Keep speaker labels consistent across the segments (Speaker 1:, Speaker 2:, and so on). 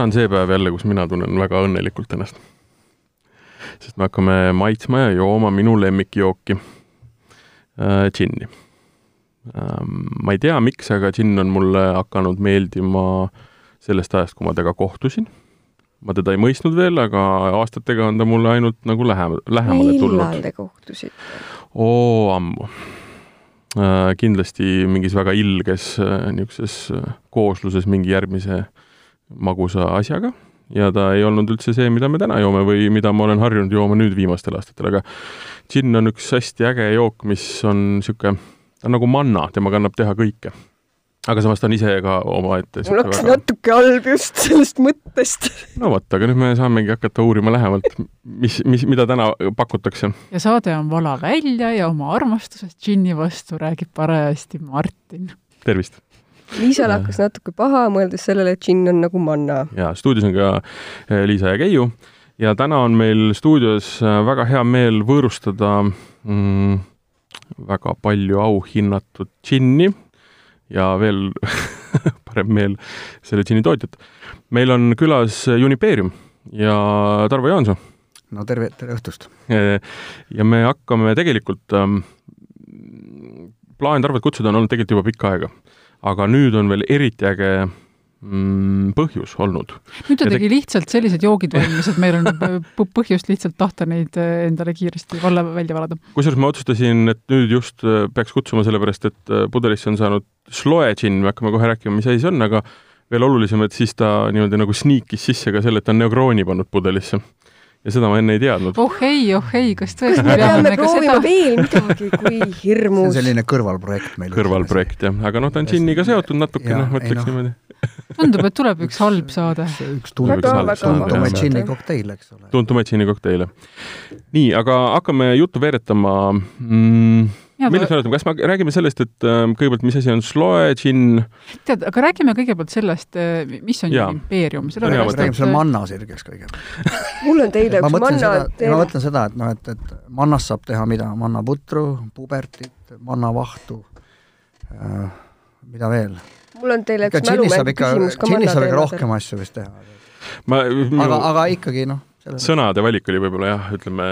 Speaker 1: täna on see päev jälle, kus mina tunnen väga õnnelikult ennast. sest me hakkame maitsma ja jooma minu lemmikjooki äh,, džinni ähm,. ma ei tea, miks, aga džinn on mulle hakanud meeldima sellest ajast, kui ma temaga kohtusin. ma teda ei mõistnud veel, aga aastatega on ta mulle ainult nagu lähem-, lähemale tulnud.
Speaker 2: millal te kohtusite?
Speaker 1: oo, ammu äh,. kindlasti mingis väga ilges äh, niisuguses äh, koosluses mingi järgmise magusa asjaga ja ta ei olnud üldse see, mida me täna joome või mida ma olen harjunud jooma nüüd viimastel aastatel, aga džinn on üks hästi äge jook, mis on niisugune, ta on nagu manna, temaga annab teha kõike. aga samas ta on ise ka omaette
Speaker 2: mul hakkas väga... natuke halb just sellest mõttest.
Speaker 1: no vot, aga nüüd me saamegi hakata uurima lähemalt, mis, mis, mida täna pakutakse.
Speaker 3: ja saade on Vala välja ja oma armastusest džinni vastu räägib parajasti Martin.
Speaker 1: tervist
Speaker 2: Liisal hakkas natuke paha, mõeldes sellele, et džinn on nagu manna.
Speaker 1: ja stuudios on ka eh, Liisa ja Keiu ja täna on meil stuudios eh, väga hea meel võõrustada mm, väga palju auhinnatud džinni ja veel parem meel selle džinni tootjat. meil on külas Unipeerium ja Tarvo Jaansoo.
Speaker 4: no tere, tere õhtust!
Speaker 1: Eh, ja me hakkame tegelikult ähm,, plaan Tarvet kutsuda on olnud tegelikult juba pikka aega aga nüüd on veel eriti äge mm, põhjus olnud.
Speaker 3: nüüd ta tegi te... lihtsalt sellised joogid valmis, et meil on põhjust lihtsalt tahta neid äh, endale kiiresti valla välja valada.
Speaker 1: kusjuures ma otsustasin, et nüüd just äh, peaks kutsuma, sellepärast et äh, pudelisse on saanud sloe džinn, me hakkame kohe rääkima, mis asi see on, aga veel olulisem, et siis ta niimoodi nagu sniikis sisse ka selle, et ta on Negrooni pannud pudelisse ja seda ma enne ei teadnud.
Speaker 3: oh ei, oh ei, kas tõesti
Speaker 2: me peame proovima seda... veel midagi, kui hirmus.
Speaker 4: see on selline kõrvalprojekt meil.
Speaker 1: kõrvalprojekt jah, aga noh, ta on džinniga seotud natukene, ma ütleks no. niimoodi
Speaker 3: tundub, et tuleb üks halb saade.
Speaker 4: üks tuntumaid džinni kokteile, eks ole.
Speaker 1: tuntumaid džinni kokteile. nii, aga hakkame juttu veeretama mm, millest me räägime, kas me räägime sellest, et äh, kõigepealt, mis asi on sloe, džinn?
Speaker 3: tead, aga räägime kõigepealt sellest, äh, mis on impeerium.
Speaker 4: räägime selle manna sirgeks kõigepealt
Speaker 2: mul on teile üks manna
Speaker 4: teema. ma mõtlen seda, et noh, et, et mannast saab teha mida, mannaputru, pubertit, mannavahtu äh,, mida veel?
Speaker 2: mul on teile üks mälumängu küsimus
Speaker 4: ka manna teemadel. džinnis saab ikka rohkem asju vist teha.
Speaker 1: ma,
Speaker 4: minu... aga, aga ikkagi noh
Speaker 1: sõnade valik oli võib-olla jah, ütleme.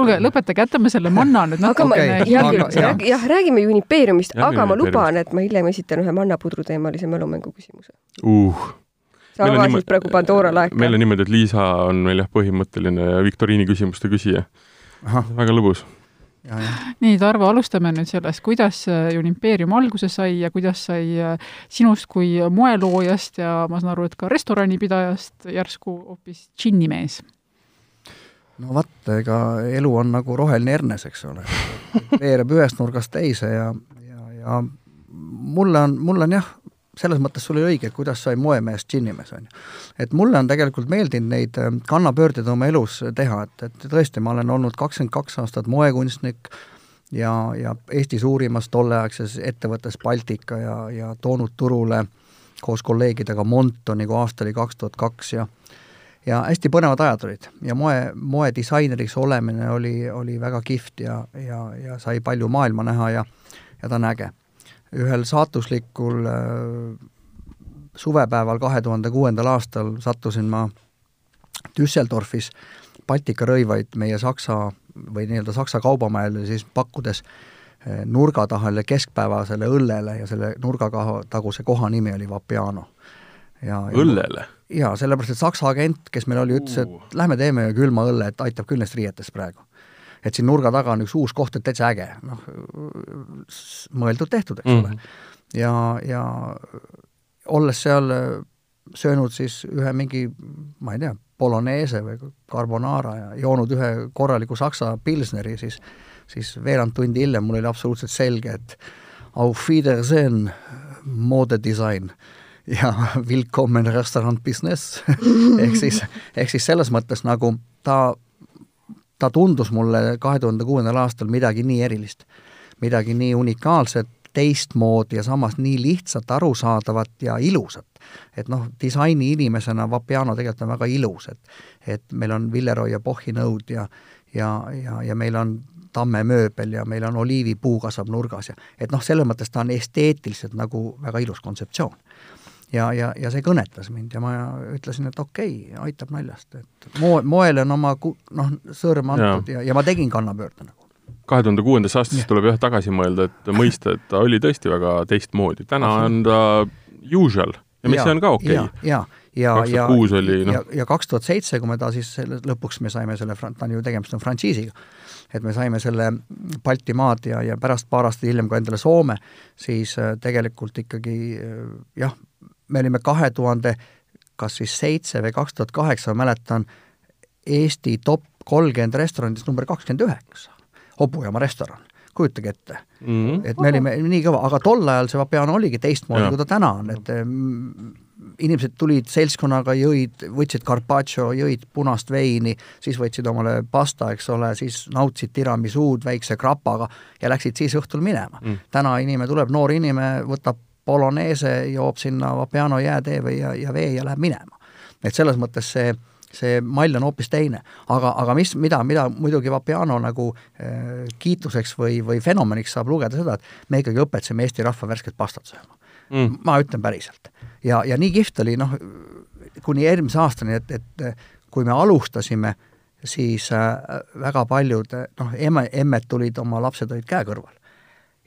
Speaker 3: kuulge, lõpetage, jätame selle manna nüüd natuke
Speaker 2: okay. jälgimiseks. jah, jah, räägime Unipeeriumist, aga ma luban, et ma hiljem esitan ühe mannapudru teemalise mälumängu küsimuse
Speaker 1: uh
Speaker 2: sa avasid praegu Pandora laeka.
Speaker 1: meil on niimoodi, et Liisa on meil jah, põhimõtteline viktoriini küsimuste küsija. väga lõbus
Speaker 3: nii, Tarvo, alustame nüüd sellest, kuidas Unimpeerium alguse sai ja kuidas sai äh, sinust kui moeloojast ja ma saan aru, et ka restoranipidajast järsku hoopis džinnimees?
Speaker 4: no vot, ega elu on nagu roheline hernes, eks ole. veereb ühest nurgast teise ja, ja, ja mulle on, mulle on jah, selles mõttes sul oli õige, kuidas sai moemeest džinnimees, on ju. et mulle on tegelikult meeldinud neid äh, kannapöördeid oma elus teha, et, et tõesti, ma olen olnud kakskümmend kaks aastat moekunstnik ja, ja Eesti suurimas tolleaegses ettevõttes Baltika ja, ja toonud turule koos kolleegidega Monto nagu aasta oli kaks tuhat kaks ja ja hästi põnevad ajad olid ja moe, moedisaineriks olemine oli, oli väga kihvt ja, ja, ja sai palju maailma näha ja ja ta on äge ühel saatuslikul äh, suvepäeval kahe tuhande kuuendal aastal sattusin ma Düsseldorfis Baltika rõivaid meie Saksa või nii-öelda Saksa kaubamajale siis pakkudes äh, nurga taha keskpäevasele õllele ja selle nurga taguse koha nimi oli Vapiano.
Speaker 1: ja õllele?
Speaker 4: jaa, sellepärast et Saksa agent, kes meil oli, ütles, et lähme teeme külma õlle, et aitab küll neist riietest praegu et siin nurga taga on üks uus koht, et täitsa äge, noh, mõeldud-tehtud, eks mm. ole. ja, ja olles seal söönud siis ühe mingi, ma ei tea, bolognese või carbonara ja joonud ühe korraliku saksa pilsneri, siis siis veerand tundi hiljem mul oli absoluutselt selge, et auf Wiedersehen, modedisain ja willkommen restaurant business ehk siis, ehk siis selles mõttes nagu ta ta tundus mulle kahe tuhande kuuendal aastal midagi nii erilist, midagi nii unikaalset, teistmoodi ja samas nii lihtsalt arusaadavat ja ilusat. et noh, disaini inimesena Vapiano tegelikult on väga ilus, et et meil on Villeroy ja Bochi nõud ja ja, ja, ja meil on tammemööbel ja meil on oliivipuu kasvab nurgas ja et noh, selles mõttes ta on esteetiliselt nagu väga ilus kontseptsioon. Ja, ja, ja see kõnetas mind ja ma ütlesin, et okei okay,, aitab naljast, et moe, moele on oma noh, sõrm antud ja, ja, ja ma tegin kannapöörde nagu.
Speaker 1: kahe tuhande kuuendas aastas tuleb jah tagasi mõelda, et mõista, et ta oli tõesti väga teistmoodi, täna on ta usual. Ja mis ja, on ka okei.
Speaker 4: Okay.. ja, ja, ja, ja, oli, no. ja, ja kaks tuhat seitse, kui me ta siis selle, lõpuks me saime selle, ta on ju, tegemist on frantsiisiga, et me saime selle Baltimaad ja, ja pärast paar aastat hiljem ka endale Soome, siis äh, tegelikult ikkagi äh, jah, me olime kahe tuhande kas siis seitse või kaks tuhat kaheksa, ma mäletan, Eesti top kolmkümmend restoranidest number kakskümmend üheksa Hobujaama restoran, kujutage ette mm. -hmm. et me olime nii kõva, aga tol ajal see Vapiano oligi teistmoodi, kui ta täna on, et mm, inimesed tulid seltskonnaga, jõid, võtsid carpaccio, jõid punast veini, siis võtsid omale pasta, eks ole, siis nautisid tiramisuud väikse krapaga ja läksid siis õhtul minema mm.. täna inimene tuleb, noor inimene, võtab bolognese, joob sinna Vapiano jäätee või ja, ja vee ja läheb minema. et selles mõttes see see mall on hoopis teine. aga, aga mis, mida, mida muidugi Vapiano nagu äh, kiituseks või, või fenomeniks saab lugeda seda, et me ikkagi õpetasime Eesti rahva värsket pastat sööma mm.. ma ütlen päriselt. ja, ja nii kihvt oli noh, kuni eelmise aastani, et, et kui me alustasime, siis äh, väga paljud noh, emme, emmed tulid, oma lapsed olid käe kõrval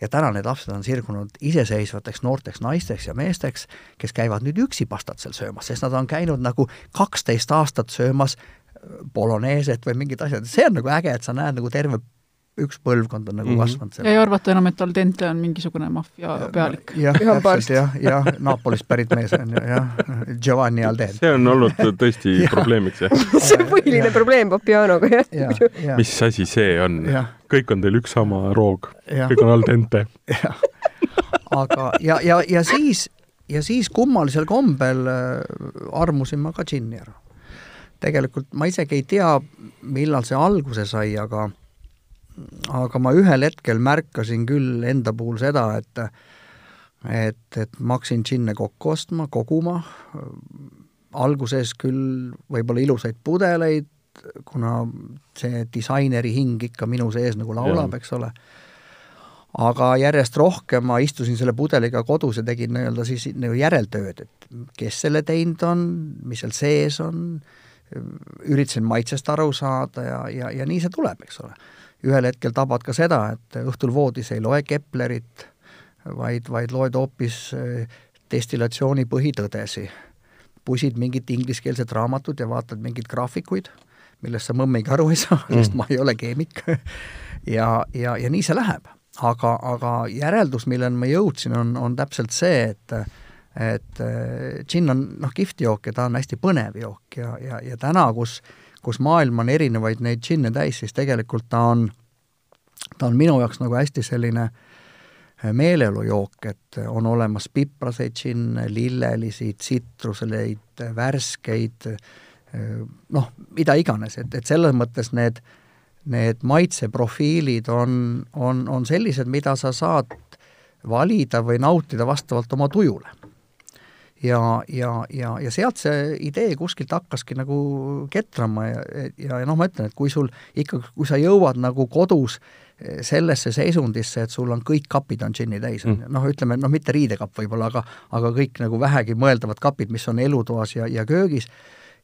Speaker 4: ja täna need lapsed on sirgunud iseseisvateks noorteks naisteks ja meesteks, kes käivad nüüd üksi pastat seal söömas, sest nad on käinud nagu kaksteist aastat söömas boloneeset või mingid asjad, see on nagu äge, et sa näed nagu terve üks põlvkond on nagu mm -hmm. kasvanud
Speaker 3: seal. ja ei arvata enam, et al dente on mingisugune maffia pealik.
Speaker 4: jah, täpselt jah, jah, Napolist pärit mees on ju, jah, Giovanni al dente.
Speaker 1: see on olnud tõesti probleemiks, jah
Speaker 2: see on põhiline probleem Papianoga, jah
Speaker 1: ja, ja. mis asi see on? kõik on teil üks sama roog, kõik on al dente.
Speaker 4: aga, ja, ja, ja siis, ja siis kummalisel kombel äh, armusin ma ka džinni ära. tegelikult ma isegi ei tea, millal see alguse sai, aga aga ma ühel hetkel märkasin küll enda puhul seda, et et, et ma hakkasin džinne kokku ostma, koguma, alguses küll võib-olla ilusaid pudeleid, kuna see disaineri hing ikka minu sees nagu laulab, eks ole, aga järjest rohkem ma istusin selle pudeliga kodus ja tegin nii-öelda siis nagu järeltööd, et kes selle teinud on, mis seal sees on, üritasin maitsest aru saada ja, ja, ja nii see tuleb, eks ole ühel hetkel tabad ka seda, et õhtul voodis ei loe Keplerit, vaid, vaid loed hoopis eh, destillatsiooni põhitõdesi. pusid mingit ingliskeelset raamatut ja vaatad mingeid graafikuid, millest sa mõmmigi aru ei saa mm., sest ma ei ole keemik ja, ja, ja nii see läheb. aga, aga järeldus, milleni ma jõudsin, on, on täpselt see, et et džinn on noh, kihvt jook ja ta on hästi põnev jook ja, ja, ja täna, kus äh, kus maailm on erinevaid neid džinne täis, siis tegelikult ta on, ta on minu jaoks nagu hästi selline eh, meeleolujook, et on olemas pipraseid džinne, lillelisi, tsitruseleid, värskeid, eh, noh, mida iganes, et, et selles mõttes need, need maitseprofiilid on, on, on sellised, mida sa saad valida või nautida vastavalt oma tujule ja, ja, ja, ja sealt see idee kuskilt hakkaski nagu ketrama ja, ja, ja noh, ma ütlen, et kui sul ikka, kui sa jõuad nagu kodus eh, sellesse seisundisse, et sul on kõik kapid on džinni täis, on ju. Mm., noh, ütleme, noh, mitte riidekapp võib-olla, aga aga kõik nagu vähegi mõeldavad kapid, mis on elutoas ja, ja köögis,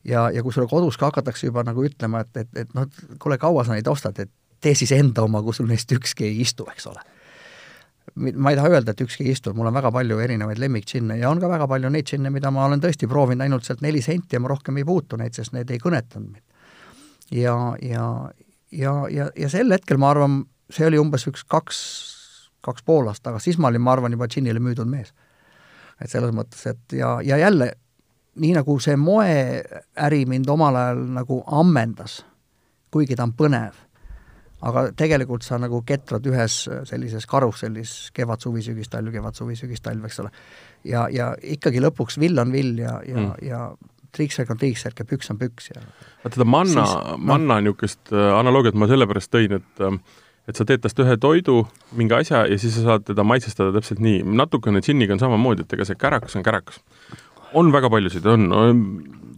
Speaker 4: ja, ja kui sulle kodus ka hakatakse juba nagu ütlema, et, et, et noh, kuule, kaua sa neid ostad, et tee siis enda oma, kui sul neist ükski ei istu, eks ole ma ei taha öelda, et ükski ei istu, mul on väga palju erinevaid lemmikdžinne ja on ka väga palju neid džinne, mida ma olen tõesti proovinud ainult sealt neli senti ja ma rohkem ei puutu neid, sest need ei kõnetanud mind. ja, ja, ja, ja, ja sel hetkel ma arvan, see oli umbes üks kaks, kaks pool aastat tagasi, siis ma olin, ma arvan, juba džinnile müüdud mees. et selles mõttes, et ja, ja jälle, nii nagu see moeäri mind omal ajal nagu ammendas, kuigi ta on põnev aga tegelikult sa nagu ketrad ühes sellises karussellis kevad, suvi, sügis, talv, kevad, suvi, sügis, talv, eks ole. ja, ja ikkagi lõpuks vill on vill ja, ja mm., ja triiksärk on triiksärk ja püks on püks ja
Speaker 1: vaata, seda manna, manna niisugust äh, analoogiat ma sellepärast tõin, et äh, et sa teed tast ühe toidu, mingi asja ja siis sa saad teda maitsestada täpselt nii. natukene džinniga on samamoodi, et ega see kärakas on kärakas. On väga paljusid, on, on,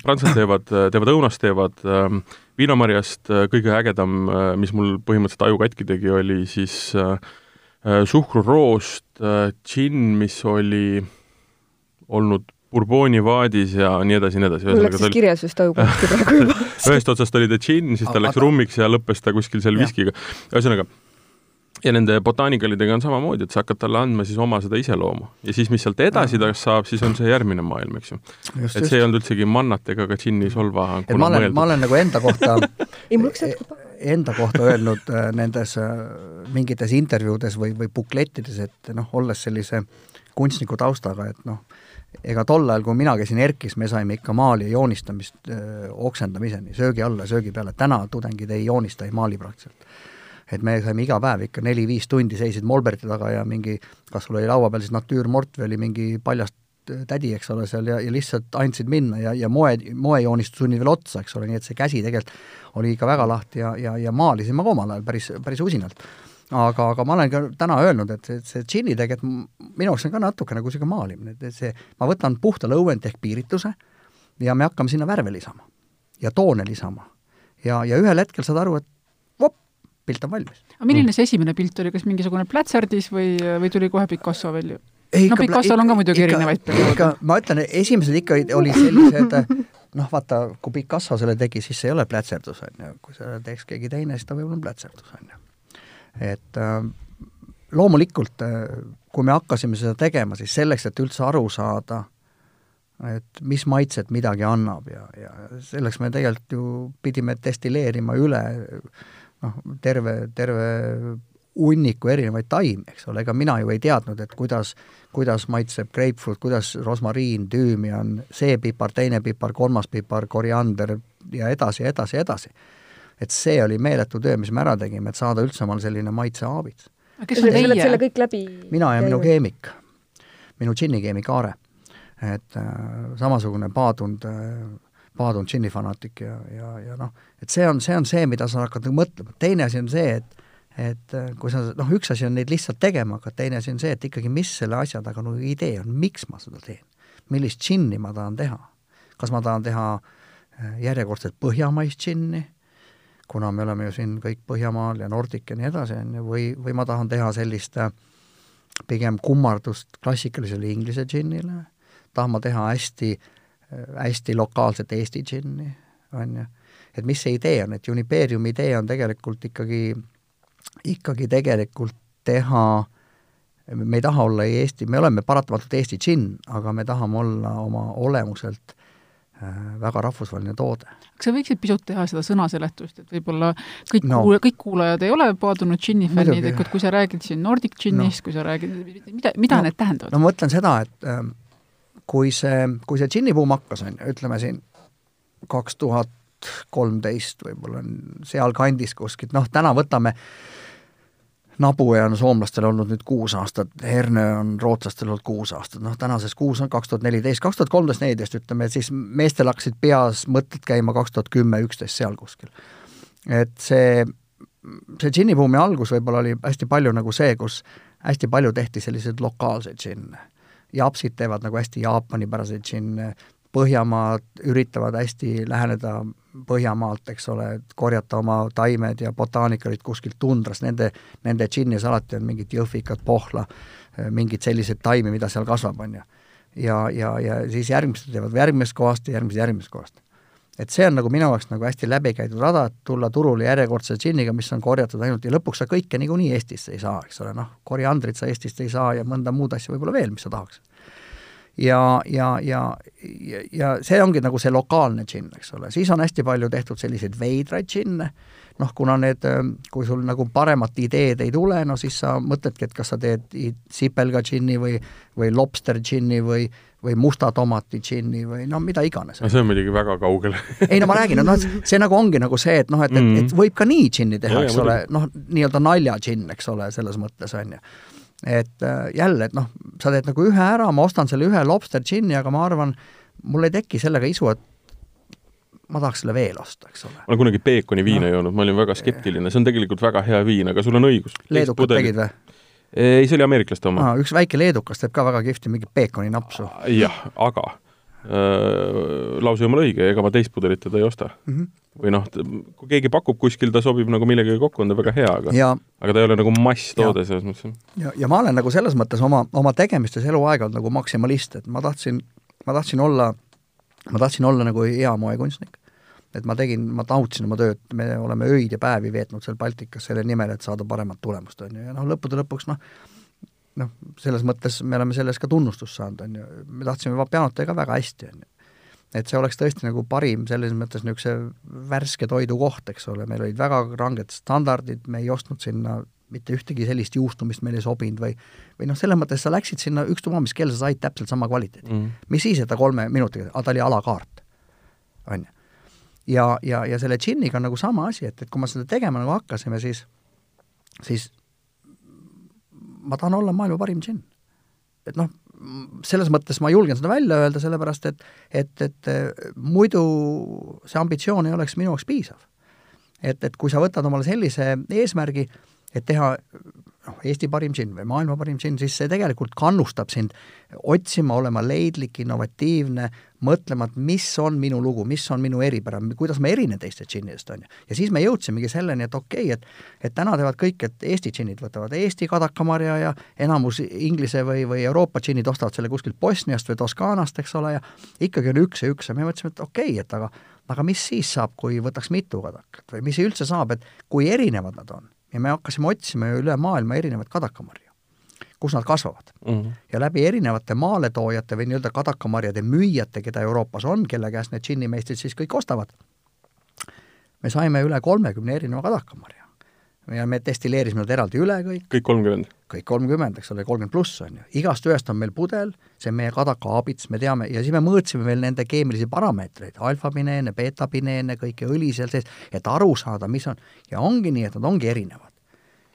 Speaker 1: prantslased teevad, teevad õunast, teevad äh, viinamarjast äh, kõige ägedam, äh, mis mul põhimõtteliselt aju katki tegi, oli siis äh, suhkruroost džinn, mis oli olnud Bourboni vaadis ja nii edasi ja nii edasi.
Speaker 2: mul läks siis kirjas just aukonski praegu juba.
Speaker 1: ühest otsast oli ta džinn, siis ta läks rummiks ja lõppes ta kuskil seal viskiga. ühesõnaga, ja nende botaanikalitega on samamoodi, et sa hakkad talle andma siis oma seda iseloomu ja siis, mis sealt edasi tast saab, siis on see järgmine maailm, eks ju. et just. see ei olnud üldsegi mannat ega ka džinni solva.
Speaker 4: et ma olen, ma olen nagu enda kohta
Speaker 2: paha
Speaker 4: enda kohta öelnud äh, nendes äh, mingites intervjuudes või, või buklettides, et noh, olles sellise kunstniku taustaga, et noh, ega tol ajal, kui mina käisin ERK-is, me saime ikka maali ja joonistamist öö, äh, oksendamiseni, söögi alla, söögi peale, täna tudengid ei joonista, ei maali praktiliselt. Et me saime iga päev ikka neli-viis tundi, seisid molberti taga ja mingi, kas sul oli laua peal siis natüürmort või oli mingi paljast tädi, eks ole, seal ja, ja lihtsalt andsid minna ja, ja moe, moejoonistus sunnid veel otsa, eks ole, nii et see käsi tegelikult oli ikka väga lahti ja, ja, ja maalisin ma ka omal ajal päris, päris usinalt aga, aga ma olen ka täna öelnud, et see, see džinni tegelikult minu jaoks on ka natuke nagu niisugune maalimine, et see, ma võtan puhta lõuendi ehk piirituse ja me hakkame sinna värve lisama ja toone lisama. ja, ja ühel hetkel saad aru, et pilt on valmis.
Speaker 3: aga milline see esimene pilt oli, kas mingisugune plätserdis või, või tuli kohe Picasso välja? no Picassol on ka muidugi ikka, erinevaid perioode.
Speaker 4: ma ütlen, esimesed ikka olid sellised noh, vaata, kui Picasso selle tegi, siis see ei ole plätserdus, on ju, kui selle teeks keegi teine, siis ta võib olla plätserdus, on ju et äh, loomulikult, äh, kui me hakkasime seda tegema, siis selleks, et üldse aru saada, et mis maitset midagi annab ja, ja selleks me tegelikult ju pidime destilleerima üle noh, terve, terve hunniku erinevaid taimi, eks ole, ega mina ju ei teadnud, et kuidas, kuidas maitseb grapefruit, kuidas rosmariin, tüümian, see pipar, teine pipar, kolmas pipar, koriander ja edasi ja edasi ja edasi et see oli meeletu töö, mis me ära tegime, et saada üldse omale selline maitseaabits.
Speaker 2: kes on teie? selle kõik läbi
Speaker 4: mina ja minu keemik, minu džinnikeemik Aare. et äh, samasugune paadunud äh, paadunud džinnifanaatik ja, ja, ja noh, et see on, see on see, mida sa hakkad nagu mõtlema, teine asi on see, et et äh, kui sa, noh, üks asi on neid lihtsalt tegema hakata, teine asi on see, et ikkagi, mis selle asja taga nagu idee on, miks ma seda teen. millist džinni ma tahan teha. kas ma tahan teha äh, järjekordset põhjamaist džinni, kuna me oleme ju siin kõik Põhjamaal ja Nordic ja nii edasi, on ju, või, või ma tahan teha sellist äh, pigem kummardust klassikalisele inglise džinnile, tahan ma teha hästi, äh, hästi lokaalset Eesti džinni, on ju. et mis see idee on, et Unipeeriumi idee on tegelikult ikkagi, ikkagi tegelikult teha me ei taha olla Eesti, me oleme paratamatult Eesti džinn, aga me tahame olla oma olemuselt Äh, väga rahvusvaheline toode.
Speaker 3: kas sa võiksid pisut teha seda sõnaseletust, et võib-olla kõik no. kuula-, kõik kuulajad ei ole paadunud džinni fännid, et kui sa räägid siin Nordic džinnist no., kui sa räägid, mida, mida no, need tähendavad?
Speaker 4: no ma mõtlen seda, et äh, kui see, kui see džinnibuum hakkas, on ju, ütleme siin kaks tuhat kolmteist võib-olla sealkandis kuskilt, noh täna võtame Nabue on soomlastel olnud nüüd kuus aastat, Herne on rootslastel olnud kuus aastat, noh tänases kuus on kaks tuhat neliteist, kaks tuhat kolmteist, neliteist ütleme, et siis meestel hakkasid peas mõtted käima kaks tuhat kümme, üksteist seal kuskil. et see, see džinnibuumi algus võib-olla oli hästi palju nagu see, kus hästi palju tehti selliseid lokaalseid džinne. Japsid teevad nagu hästi Jaapani-päraseid džinne, Põhjamaad üritavad hästi läheneda Põhjamaalt, eks ole, et korjata oma taimed ja botaanikaleid kuskilt tundrast, nende, nende džinnis alati on mingid jõhvikad, pohla, mingeid selliseid taimi, mida seal kasvab, on ju. ja, ja, ja siis järgmised teevad järgmisest kohast ja järgmised järgmisest kohast. Et see on nagu minu jaoks nagu hästi läbikäidud rada, et tulla turule järjekordse džinniga, mis on korjatud ainult ja lõpuks sa kõike niikuinii Eestisse ei saa, eks ole, noh, koriandrit sa Eestist ei saa ja mõnda muud asja võib-olla veel, mis sa tahaksid ja, ja, ja, ja, ja see ongi nagu see lokaalne džinn, eks ole, siis on hästi palju tehtud selliseid veidraid džinne, noh, kuna need, kui sul nagu paremat ideed ei tule, no siis sa mõtledki, et kas sa teed sipelga džinni või, või lobster džinni või, või musta tomati džinni või no mida iganes.
Speaker 1: no see on muidugi väga kaugel
Speaker 4: ei no ma räägin, no see nagu ongi nagu see, et noh, et, et, et mhm. võib ka nii džinni teha, eks ole, noh, nii-öelda nalja džinn, eks ole, selles mõttes on ju et äh, jälle, et noh, sa teed nagu ühe ära, ma ostan selle ühe lobster džinni, aga ma arvan, mul ei teki sellega isu, et ma tahaks selle veel osta, eks ole.
Speaker 1: ma olen kunagi peekoni viina no. joonud, ma olin väga skeptiline, see on tegelikult väga hea viin, aga sul on õigus.
Speaker 4: leedukad tegid või?
Speaker 1: ei, see oli ameeriklaste oma.
Speaker 4: üks väike leedukas teeb ka väga kihvti mingi peekoninapsu.
Speaker 1: jah, aga äh, lause jumala õige, ega ma teist pudelit teda ei osta mm. -hmm. või noh, kui keegi pakub kuskil, ta sobib nagu millegagi kokku, on ta väga hea, aga ja, aga ta ei ole nagu masstoode selles mõttes.
Speaker 4: ja, ja ma olen nagu selles mõttes oma, oma tegemistes eluaeg olnud nagu maksimalist, et ma tahtsin ma tahtsin olla, ma tahtsin olla nagu hea moekunstnik. Et ma tegin, ma nautisin oma tööd, me oleme öid ja päevi veetnud seal Baltikas selle nimel, et saada paremat tulemust, on ju, ja noh, lõppude lõpuks noh, noh, selles mõttes me oleme selles ka tunnustust saanud, on ju, me tahtsime pianot teha ka väga hästi, on ju. Et see oleks tõesti nagu parim selles mõttes niisuguse värske toidu koht, eks ole, meil olid väga ranged standardid, me ei ostnud sinna mitte ühtegi sellist juustu, mis meile ei sobinud või või noh, selles mõttes sa läksid sinna ükstapuha, mis kell sa said täpselt sama kvaliteedi. Mm.. mis siis, et ta kolme minutiga, aga ta oli alakaart, on ju. Ja, ja, ja selle džinniga on nagu sama asi, et, et kui me seda tegema nagu hakkasime, siis siis ma tahan olla maailma parim džinn. et noh, selles mõttes ma julgen seda välja öelda, sellepärast et et, et muidu see ambitsioon ei oleks minu jaoks piisav. et, et kui sa võtad omale sellise eesmärgi, et teha noh, Eesti parim džinn või maailma parim džinn, siis see tegelikult kannustab sind otsima, olema leidlik, innovatiivne, mõtlema, et mis on minu lugu, mis on minu eripära, kuidas ma erinen teistest džinnidest, on ju. ja siis me jõudsimegi selleni, et okei okay,, et et täna teevad kõik, et Eesti džinnid võtavad Eesti kadakamarja ja enamus Inglise või, või Euroopa džinnid ostavad selle kuskilt Bosniast või Toskaanast, eks ole, ja ikkagi on üks ja üks ja me mõtlesime, et okei okay,, et aga aga mis siis saab, kui võtaks mitu kadakat või mis üldse saab, et kui erinevad nad on ja me hakkasime otsima üle maailma erinevaid kadakamarju, kus nad kasvavad mm. -hmm. ja läbi erinevate maaletoojate või nii-öelda kadakamarjade müüjate, keda Euroopas on, kelle käest need džinnimeistrid siis kõik ostavad, me saime üle kolmekümne erineva kadakamarja ja me destilleerisime nad eraldi üle kõik.
Speaker 1: kõik kolmkümmend?
Speaker 4: Kõik kolmkümmend, eks ole, kolmkümmend pluss on ju. igast ühest on meil pudel, see on meie kadaka aabits, me teame, ja siis me mõõtsime veel nende keemilisi parameetreid, alfapineene, beetapineene, kõiki õli seal sees, et aru saada, mis on, ja ongi nii, et nad ongi erinevad.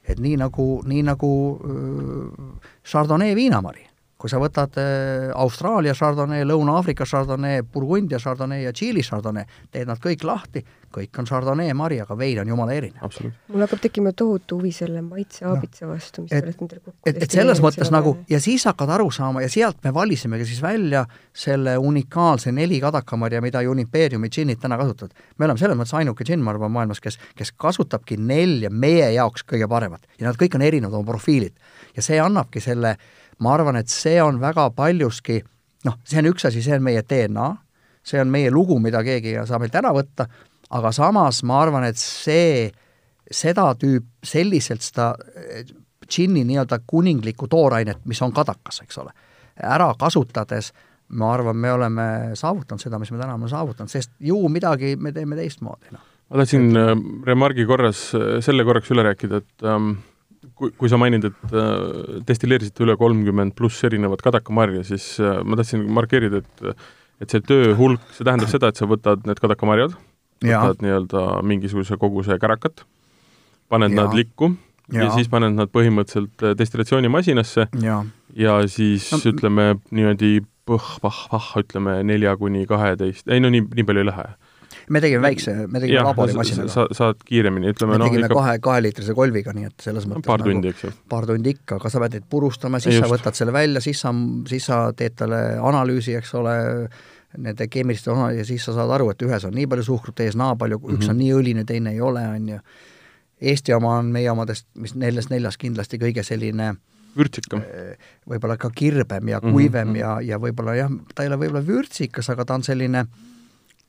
Speaker 4: et nii nagu, nii nagu äh, Chardonnay viinamari kui sa võtad äh, Austraalia Chardonnay, Lõuna-Aafrika Chardonnay, Burgundia Chardonnay ja Tšiili Chardonnay, teed nad kõik lahti, kõik on Chardonnay mari, aga vein on jumala erinev.
Speaker 2: mul hakkab tekkima tohutu huvi selle maitseaabitsa no, vastu, mis
Speaker 4: te olete endale kokku et, et selles mõttes nagu, ja siis hakkad aru saama ja sealt me valisimegi siis välja selle unikaalse neli kadakamarja, mida Unipeeriumi džinnid täna kasutavad. me oleme selles mõttes ainuke džinn, ma arvan, maailmas, kes, kes kasutabki nelja meie jaoks kõige paremat ja nad kõik on erinevad oma profiilid. ja see annabki selle äh, ma arvan, et see on väga paljuski noh, see on üks asi, see on meie DNA, see on meie lugu, mida keegi ei saa meilt ära võtta, aga samas ma arvan, et see, seda tüüp, selliselt seda džinni nii-öelda kuninglikku toorainet, mis on kadakas, eks ole, ära kasutades ma arvan, me oleme saavutanud seda, mis me täna oleme saavutanud, sest ju midagi me teeme teistmoodi, noh.
Speaker 1: ma tahtsin äh, remargi korras äh, selle korraks üle rääkida, et ähm, kui, kui sa mainid, et äh, destilleerisite üle kolmkümmend pluss erinevat kadakamarja, siis äh, ma tahtsin markeerida, et et see töö hulk, see tähendab seda, et sa võtad need kadakamarjad, võtad nii-öelda mingisuguse koguse kärakat, paned ja. nad likku ja. ja siis paned nad põhimõtteliselt äh, destillatsioonimasinasse ja, ja siis no, ütleme niimoodi põh-pah-pah, ütleme nelja kuni kaheteist, ei no nii, nii palju ei lähe
Speaker 4: me tegime väikse, me tegime laborimasinaga.
Speaker 1: sa saad kiiremini, ütleme
Speaker 4: me no, tegime ikka... kahe, kaheliitrise kolviga, nii et selles mõttes
Speaker 1: paar nagu, tundi, eks ju.
Speaker 4: paar tundi ikka, aga sa pead neid purustama, siis Just. sa võtad selle välja, siis sa, siis sa teed talle analüüsi, eks ole, nende keemiliste osa ja siis sa saad aru, et ühes on nii palju suhkrut ees, naa palju mm, -hmm. üks on mhm. nii õline, teine ei ole, on ju. Eesti oma on meie omadest, mis neljast neljas kindlasti kõige selline
Speaker 1: vürtsikam.
Speaker 4: võib-olla ka kirbem ja kuivem mm -hmm. ja, ja võib-olla jah, ta ei ole võib-olla vürtsikas, aga ta on selline äh,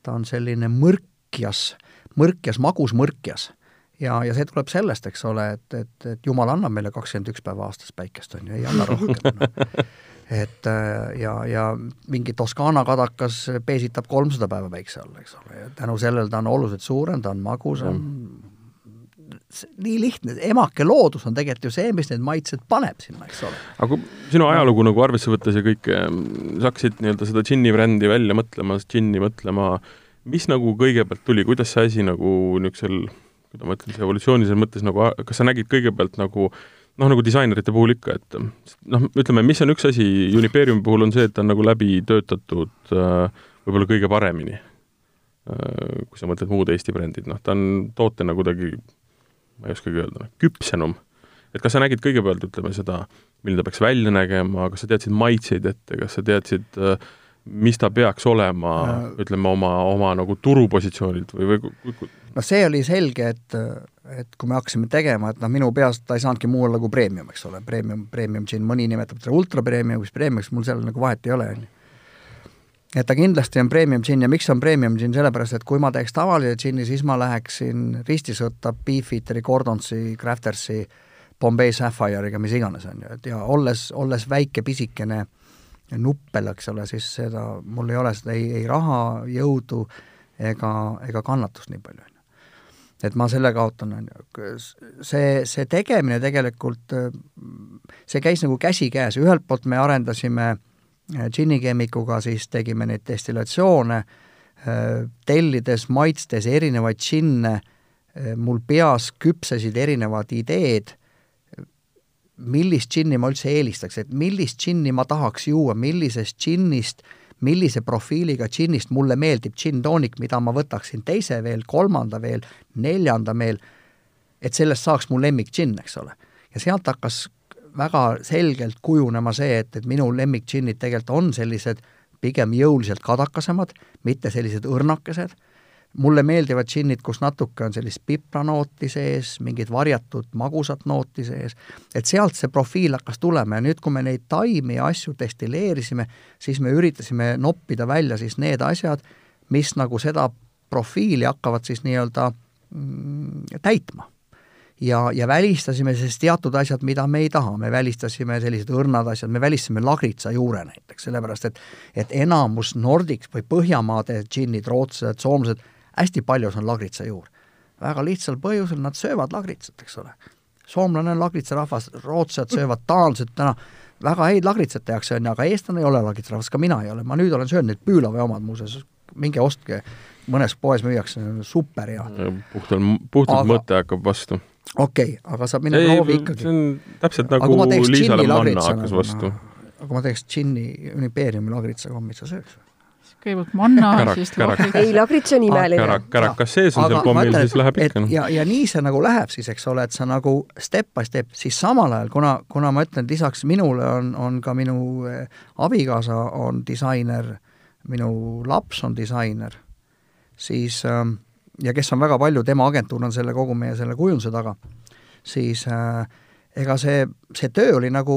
Speaker 4: ta on selline mõrkjas, mõrkjas, magus mõrkjas. ja, ja see tuleb sellest, eks ole, et, et, et Jumal annab meile kakskümmend üks päeva aastas päikest, on ju, ei anna rohkem no. et äh, ja, ja mingi Toskaana kadakas peesitab kolmsada päeva päikse all, eks ole, ja tänu sellele ta on oluliselt suurem, ta on magusam, nii lihtne, emake loodus on tegelikult ju see, mis need maitsed paneb sinna, eks ole.
Speaker 1: aga kui sinu ajalugu nagu arvesse võttes ja kõike, sa hakkasid nii-öelda seda džinni brändi välja mõtlema, džinni mõtlema, mis nagu kõigepealt tuli, kuidas see asi nagu niisugusel, kuidas ma ütlen, see evolutsioonilisel mõttes nagu, kas sa nägid kõigepealt nagu noh, nagu disainerite puhul ikka, et noh, ütleme, mis on üks asi Unipeeriumi puhul, on see, et ta on nagu läbi töötatud äh, võib-olla kõige paremini äh,. kui sa mõtled muud Eesti brändid, noh, ta on tootena kuidagi ma ei oskagi öelda, küpsenum. et kas sa nägid kõigepealt, ütleme seda, milline ta peaks välja nägema, kas sa teadsid maitseid ette, kas sa teadsid, äh, mis ta peaks olema ütleme, oma, oma nagu turupositsioonilt või, või
Speaker 4: no see oli selge, et, et kui me hakkasime tegema, et noh, minu peas ta ei saanudki muu olla kui premium, eks ole, premium, premium džinn, mõni nimetab teda ultra premiumiks, premiumiks, mul seal nagu vahet ei ole, on ju. Et ta kindlasti on premium džinn ja miks on premium džinn, sellepärast et kui ma teeks tavalise džinni, siis ma läheksin ristisõtta Beefeateri, Gordonsi, Craftersi, Bombay Sapphire'iga, mis iganes, on ju, et ja olles, olles väike pisikene nuppel, eks ole, siis seda, mul ei ole seda ei, ei raha, jõudu ega, ega kannatust nii palju, on ju. et ma selle kaotan, on ju. see, see tegemine tegelikult, see käis nagu käsikäes, ühelt poolt me arendasime äh, džinnikeemikuga siis tegime neid destillatsioone, tellides, maitstes erinevaid džinne, mul peas küpsesid erinevad ideed, millist džinni ma üldse eelistaks, et millist džinni ma tahaks juua, millisest džinnist, millise profiiliga džinnist mulle meeldib džinn-toonik, mida ma võtaksin teise veel, kolmanda veel, neljanda veel, et sellest saaks mu lemmik džinn, eks ole. ja sealt hakkas väga selgelt kujunema see, et, et minu lemmikdžinnid tegelikult on sellised pigem jõuliselt kadakasemad, mitte sellised õrnakesed, mulle meeldivad džinnid, kus natuke on sellist pipranooti sees, mingit varjatud magusat nooti sees, et sealt see profiil hakkas tulema ja nüüd, kui me neid taimi ja asju destilleerisime, siis me üritasime noppida välja siis need asjad, mis nagu seda profiili hakkavad siis nii-öelda mm, täitma ja, ja välistasime siis teatud asjad, mida me ei taha, me välistasime sellised õrnad asjad, me välistasime lagritsa juure näiteks, sellepärast et et enamus Nordics või Põhjamaade džinnid, rootslased, soomlased, hästi paljus on lagritsa juur. väga lihtsal põhjusel, nad söövad lagritsat, eks ole. soomlane on lagritsarahvas, rootslased söövad, taanlased täna väga häid lagritsat tehakse, on ju, aga eestlane ei ole lagritsarahvas, ka mina ei ole, ma nüüd olen söönud neid Püülave omad muuseas, minge ostke, mõnes poes müüakse, super head.
Speaker 1: puhtal, puhtalt mõte hakkab vastu
Speaker 4: okei okay,, aga saab minna proovi ikkagi.
Speaker 1: see on täpselt nagu Liisale manna hakkas vastu.
Speaker 4: aga kui ma teeks džinni Unipeeriumi lagritsa kommi, sa sööks või?
Speaker 3: kõigepealt manna, siis
Speaker 2: lagritsa. ei, lagrits on imeline.
Speaker 1: kärak, kärakas sees on seal kommil, siis läheb ikka.
Speaker 4: ja, ja nii see nagu läheb siis, eks ole, et sa nagu step by step, siis samal ajal, kuna, kuna ma ütlen, et lisaks minule on, on ka minu eh, abikaasa on disainer, minu laps on disainer, siis ähm, ja kes on väga palju, tema agentuur on selle kogu meie selle kujunduse taga, siis äh, ega see, see töö oli nagu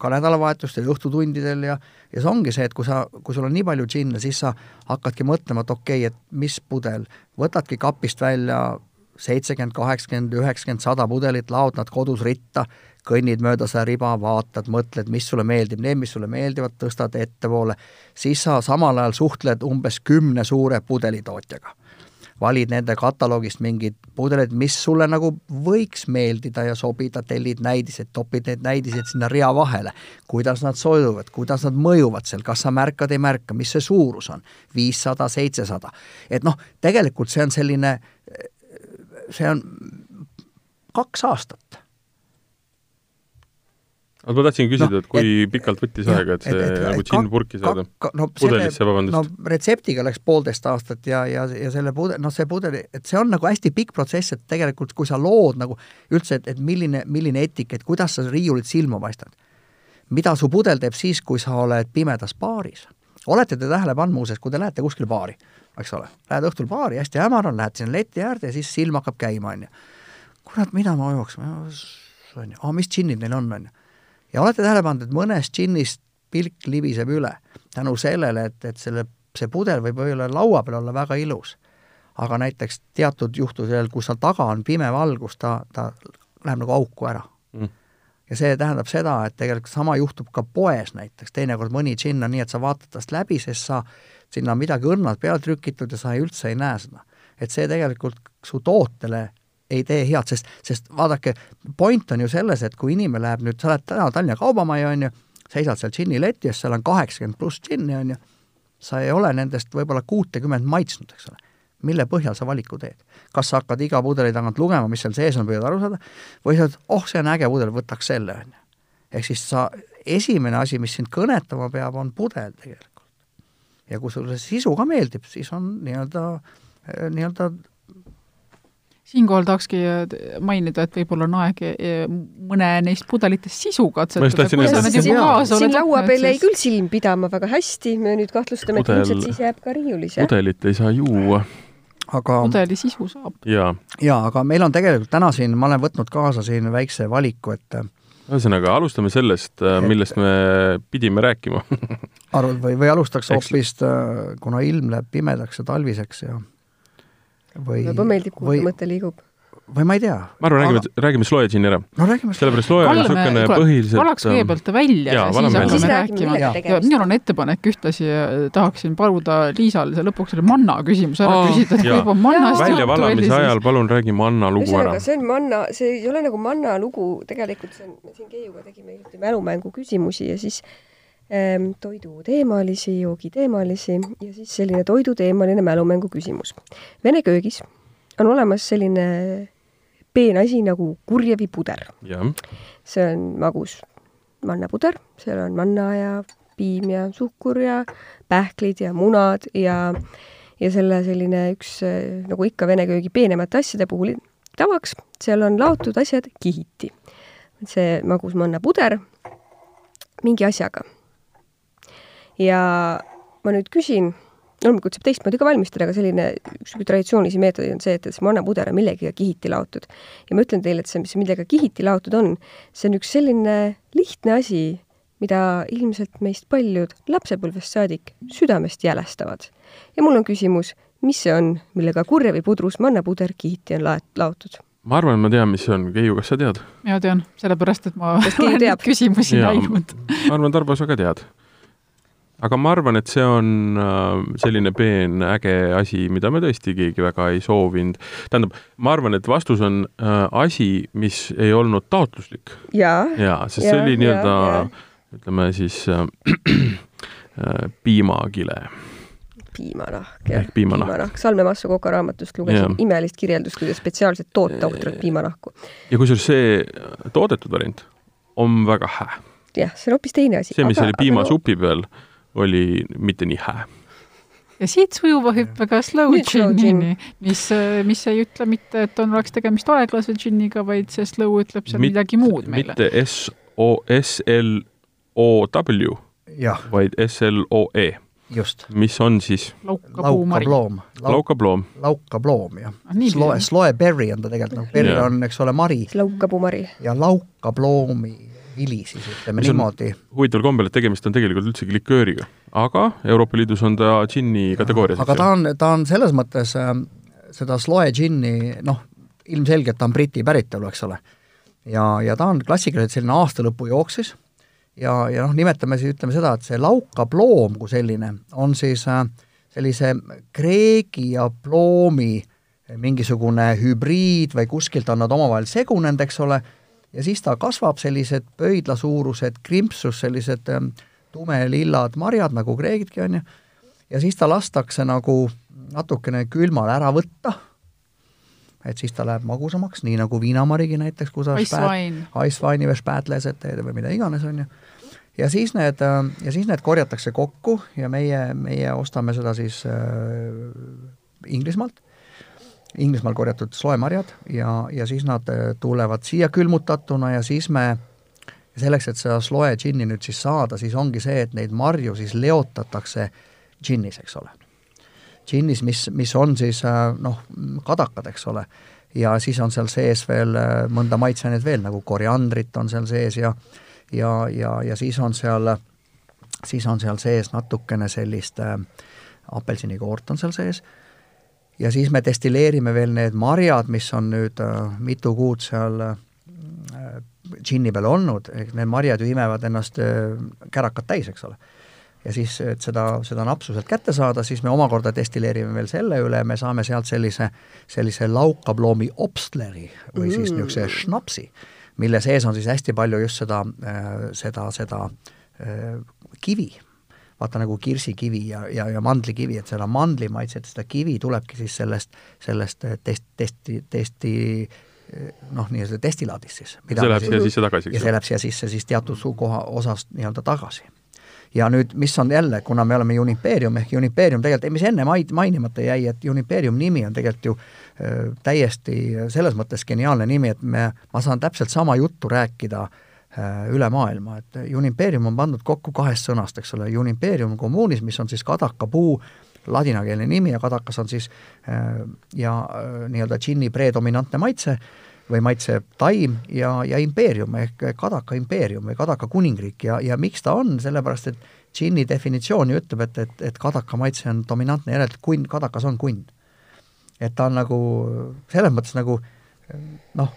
Speaker 4: ka nädalavahetustel õhtutundidel ja ja see ongi see, et kui sa, kui sul on nii palju džinne, siis sa hakkadki mõtlema, et okei okay,, et mis pudel, võtadki kapist välja seitsekümmend, kaheksakümmend, üheksakümmend, sada pudelit, laod nad kodus ritta, kõnnid mööda seda riba, vaatad, mõtled, mis sulle meeldib, need, mis sulle meeldivad, tõstad ettepoole, siis sa samal ajal suhtled umbes kümne suure pudelitootjaga valid nende kataloogist mingid pudelid, mis sulle nagu võiks meeldida ja sobida, tellid näidised, topid need näidised sinna rea vahele. kuidas nad sojuvad, kuidas nad mõjuvad seal, kas sa märkad, ei märka, mis see suurus on, viissada, seitsesada. et noh, tegelikult see on selline, see on kaks aastat
Speaker 1: aga ma tahtsin küsida no,, et kui et, pikalt võttis aega, et see et, et, nagu džinn purki saada?
Speaker 4: no pudelisse, vabandust. no retseptiga läks poolteist aastat ja, ja, ja selle pudel, noh, see pudel, et see on nagu hästi pikk protsess, et tegelikult kui sa lood nagu üldse, et, et milline, milline etikett, kuidas sa riiulit silma paistad. mida su pudel teeb siis, kui sa oled pimedas baaris? olete te tähele pannud muuseas, kui te lähete kuskile baari, eks ole, lähed õhtul baari, hästi hämar on, lähed sinna leti äärde ja siis silm hakkab käima, on ju. kurat, mida ma jooksma, on ju, aa, mis džinnid neil on, on ju ja olete tähele pannud, et mõnest džinnist pilk libiseb üle tänu sellele, et, et selle, see pudel võib olla laua peal olla väga ilus, aga näiteks teatud juhtudel, kus seal taga on pime valgus, ta, ta läheb nagu auku ära mm. ja see tähendab seda, et tegelikult sama juhtub ka poes näiteks, teinekord mõni džinn on nii, et sa vaatad tast läbi, sest sa, sinna on midagi õrnalt peale trükitud ja sa ei, üldse ei näe seda. et see tegelikult su tootele ei tee head, sest, sest vaadake, point on ju selles, et kui inimene läheb nüüd, sa oled täna Tallinna Kaubamajja, on ju, seisad seal džinni leti ees, seal on kaheksakümmend pluss džinni, on ju, sa ei ole nendest võib-olla kuutekümmet maitsnud, eks ole. mille põhjal sa valiku teed? kas sa hakkad iga pudeli tagant lugema, mis seal sees on, püüad aru saada, või sa ütled, oh, see on äge pudel, võtaks selle, on ju. ehk siis sa, esimene asi, mis sind kõnetama peab, on pudel tegelikult. ja kui sulle sisu ka meeldib, siis on nii-öelda, nii-öelda
Speaker 3: siinkohal tahakski äh, mainida, et võib-olla on aeg äh, mõne neist pudelitest sisu katsetada.
Speaker 2: siin laua peal jäi küll silm pidama väga hästi, me nüüd kahtlustame, et ilmselt siis jääb ka riiulis,
Speaker 1: jah? pudelit ei saa juua.
Speaker 4: aga
Speaker 3: pudeli sisu saab.
Speaker 1: jaa
Speaker 4: ja, aga meil on tegelikult täna siin, ma olen võtnud kaasa siin väikse valiku, et
Speaker 1: ühesõnaga, alustame sellest, äh, millest me pidime rääkima
Speaker 4: arvad või, või alustaks hoopis, kuna ilm läheb pimedaks ja talviseks ja
Speaker 2: või juba meeldib, kuhu mõte liigub
Speaker 4: või ma ei tea.
Speaker 1: ma arvan, räägime aga..., räägime Sloe džinni ära.
Speaker 4: no räägime
Speaker 1: sellepärast Sloe on niisugune põhiliselt
Speaker 3: valaks kõigepealt ta välja
Speaker 1: ja,
Speaker 3: ja siis hakkame rääkima. ja minul on ettepanek ühtlasi, tahaksin paluda Liisal see lõpuks selle manna küsimuse ära oh, küsida, et juba mannast
Speaker 1: väljavalamise ajal palun räägi manna lugu ära.
Speaker 2: see on manna, see ei ole nagu manna lugu, tegelikult see on, me siin Keiuga tegime hiljuti mälumängu küsimusi ja siis ähm, toiduteemalisi, joogiteemalisi ja siis selline toiduteemaline mälumängu küsimus. Vene köögis on olemas selline peen asi nagu kurjevipuder. see on magus mannapuder, seal on manna ja piim ja suhkur ja pähklid ja munad ja ja selle selline üks, nagu ikka vene köögi peenemate asjade puhul tavaks, seal on laotud asjad kihiti. see magus mannapuder mingi asjaga. Ja ma nüüd küsin loomulikult saab teistmoodi ka valmistada, aga selline üks traditsioonilisi meetodeid on see, et see mannapuder on millegagi kihiti laotud. ja ma ütlen teile, et see, mis millega kihiti laotud on, see on üks selline lihtne asi, mida ilmselt meist paljud lapsepõlvest saadik südamest jälestavad. ja mul on küsimus, mis see on, millega kurje või pudrus mannapuder kihiti on laet-, laotud?
Speaker 1: ma arvan, et ma tean, mis see on. Keiu, kas sa tead?
Speaker 3: mina tean, sellepärast et ma olen neid küsimusi näinud.
Speaker 1: ma arvan, Tarmo, sa ka tead aga ma arvan, et see on äh, selline peen äge asi, mida me tõesti keegi väga ei soovinud. tähendab, ma arvan, et vastus on äh, asi, mis ei olnud taotluslik.
Speaker 2: jaa,
Speaker 1: jaa, sest see oli nii-öelda ütleme siis äh, äh, piimakile
Speaker 2: piimanahk, jah. piimanahk, piimanahk.. Salme Massu Koka raamatust lugesin imelist kirjeldust, kuidas spetsiaalselt toota ohtralt piimanahku.
Speaker 1: ja kusjuures see toodetud variant on väga hää.
Speaker 2: jah, see on hoopis teine asi.
Speaker 1: see, mis aga, oli piimasupi no... peal oli mitte nii hää.
Speaker 3: ja siit sujuva hüppega slow džinnini, mis, mis ei ütle mitte, et on, oleks tegemist aeglase džinniga, vaid see slow ütleb seal Mit, midagi muud meile.
Speaker 1: mitte S O S L O W, vaid S L O E
Speaker 4: just.
Speaker 1: mis on siis?
Speaker 4: laukaploom.
Speaker 1: laukaploom.
Speaker 4: laukaploom, jah ah,. Sloe, sloe berry on ta tegelikult, noh, berry on, eks ole, mari.
Speaker 2: laukapuumari.
Speaker 4: ja laukaploomi vili siis, ütleme niimoodi.
Speaker 1: huvitaval kombel, et tegemist on tegelikult üldsegi likööriga, aga Euroopa Liidus on ta džinni kategoorias.
Speaker 4: aga ta on, ta on selles mõttes äh, seda sloe džinni, noh, ilmselgelt ta on Briti päritolu, eks ole. ja, ja ta on klassikaliselt selline aastalõpu jooksis ja, ja noh, nimetame siis, ütleme seda, et see laukaploom kui selline on siis äh, sellise kreegi ja ploomi mingisugune hübriid või kuskilt on nad omavahel segunenud, eks ole ja siis ta kasvab sellised pöidlasuurused krimpsus, sellised ähm, tumelillad marjad, nagu kreegidki on ju, ja siis ta lastakse nagu natukene külmal ära võtta, et siis ta läheb magusamaks, nii nagu viinamarigi näiteks, kui sa
Speaker 3: Icewine'i
Speaker 4: või Spätleset teed või mida iganes, on ju. ja siis need, ähm, ja siis need korjatakse kokku ja meie, meie ostame seda siis äh, Inglismaalt Inglismaal korjatud sloemarjad ja, ja siis nad äh, tulevad siia külmutatuna ja siis me selleks, et seda sloe džinni nüüd siis saada, siis ongi see, et neid marju siis leotatakse džinnis, eks ole. džinnis, mis, mis on siis äh, noh, kadakad, eks ole, ja siis on seal sees veel äh, mõnda maitseainet veel, nagu koriandrit on seal sees ja ja, ja, ja siis on seal, siis on seal sees natukene sellist äh, apelsinikoort on seal sees ja siis me destilleerime veel need marjad, mis on nüüd äh, mitu kuud seal äh, džinni peal olnud, ehk need marjad ju imevad ennast äh, kärakad täis, eks ole. ja siis, et seda, seda napsu sealt kätte saada, siis me omakorda destilleerime veel selle üle, me saame sealt sellise, sellise laukaploomi obstleri või mm. siis niisuguse šnapsi, mille sees on siis hästi palju just seda, seda, seda kivi vaata nagu kirsikivi ja, ja, ja mandlikivi, et seda mandlimaitset, seda kivi tulebki siis sellest, sellest test, testi, testi noh, nii-öelda destilaadist siis.
Speaker 1: see läheb siia sisse tagasi,
Speaker 4: eks ju? ja see läheb siia sisse siis teatud suukoha osast nii-öelda tagasi. ja nüüd, mis on jälle, kuna me oleme Unipeerium ehk Unipeerium tegelikult, mis enne maid mainimata jäi, et Unipeerium nimi on tegelikult ju äh, täiesti selles mõttes geniaalne nimi, et me, ma saan täpselt sama juttu rääkida Äh, üle maailma, et Unimpeerium on pandud kokku kahest sõnast, eks ole, Unimpeerium communis, mis on siis kadakapuu ladinakeelne nimi ja kadakas on siis äh, ja äh, nii-öelda džinni predominantne maitse, või maitseb taim ja, ja impeerium ehk Kadaka impeerium või Kadaka kuningriik ja, ja miks ta on, sellepärast et džinni definitsioon ju ütleb, et, et, et Kadaka maitse on dominantne, järelikult kunn, Kadakas on kunn. et ta on nagu selles mõttes nagu noh,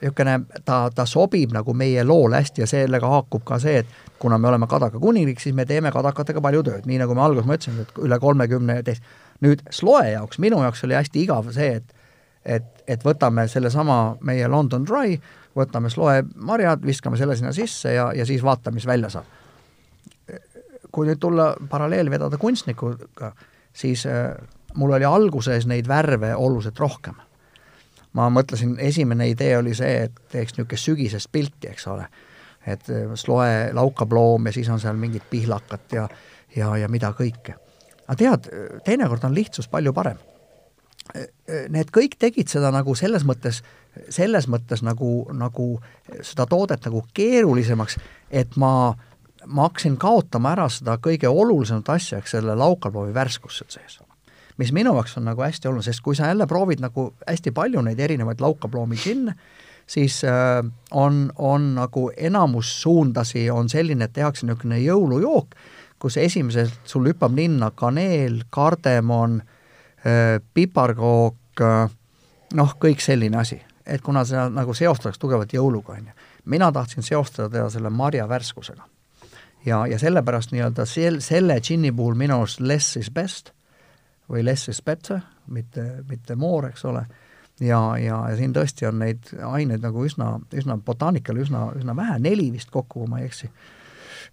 Speaker 4: niisugune, ta, ta sobib nagu meie loole hästi ja sellega haakub ka see, et kuna me oleme Kadaka kuningriik, siis me teeme kadakatega palju tööd, nii nagu ma alguses ma ütlesin, et üle kolmekümne teist. nüüd Sloe jaoks, minu jaoks oli hästi igav see, et et, et võtame sellesama meie London Dry, võtame Sloe marjad, viskame selle sinna sisse ja, ja siis vaatame, mis välja saab. kui nüüd tulla paralleel vedada kunstnikuga, siis äh, mul oli alguses neid värve oluliselt rohkem ma mõtlesin, esimene idee oli see, et teeks niisugust sügisest pilti, eks ole. et äh, sloe laukab loom ja siis on seal mingit pihlakat ja, ja, ja mida kõike. aga tead, teinekord on lihtsus palju parem. Äh, äh, need kõik tegid seda nagu selles mõttes, selles mõttes nagu, nagu seda toodet nagu keerulisemaks, et ma, ma hakkasin kaotama ära seda kõige olulisemat asja, eks selle laukaploomi värskust seal sees mis minu jaoks on nagu hästi oluline, sest kui sa jälle proovid nagu hästi palju neid erinevaid laukaploomi džinne, siis äh, on, on nagu enamus suundasi on selline, et tehakse niisugune jõulujook, kus esimeselt sul hüppab ninna kaneel, kardemon äh,, piparkook äh,, noh, kõik selline asi. et kuna seda nagu seostatakse tugevalt jõuluga, on ju. mina tahtsin seostada teda selle marja värskusega. ja, ja sellepärast nii-öelda sel-, selle džinni puhul minu arust less is best või less is better, mitte, mitte more, eks ole, ja, ja, ja siin tõesti on neid aineid nagu üsna, üsna botaanikal üsna, üsna vähe, neli vist kokku, kui ma ei eksi.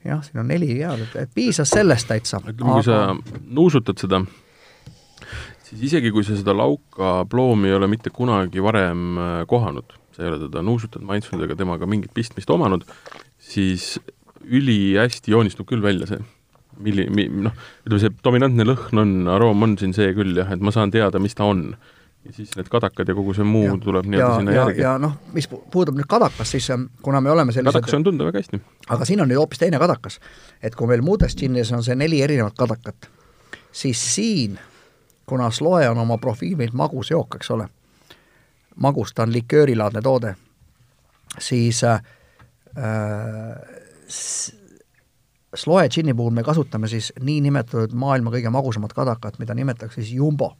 Speaker 4: jah, siin on neli head, et, piisas sellest täitsa.
Speaker 1: ütleme, kui sa nuusutad seda, siis isegi, kui sa seda lauka ploomi ei ole mitte kunagi varem äh, kohanud, sa ei ole teda nuusutanud, maitsnud ega temaga mingit pistmist omanud, siis ülihästi joonistub küll välja see milli-, mi-, noh, ütleme see dominantne lõhn on, aroom on siin see küll jah, et ma saan teada, mis ta on. ja siis need kadakad ja kogu see muu ja, tuleb nii-öelda sinna
Speaker 4: ja,
Speaker 1: järgi.
Speaker 4: ja noh, mis puudutab nüüd kadakast, siis ähm, kuna me oleme sellised
Speaker 1: kadakas on tunda väga hästi.
Speaker 4: aga siin on nüüd hoopis teine kadakas. et kui meil muudes džinnides on see neli erinevat kadakat, siis siin, kuna Sloe on oma profiililt magus jook, eks ole, magus, ta on liköörilaadne toode, siis äh, Sloe džinni puhul me kasutame siis niinimetatud maailma kõige magusamat kadakat, mida nimetatakse siis jumbo,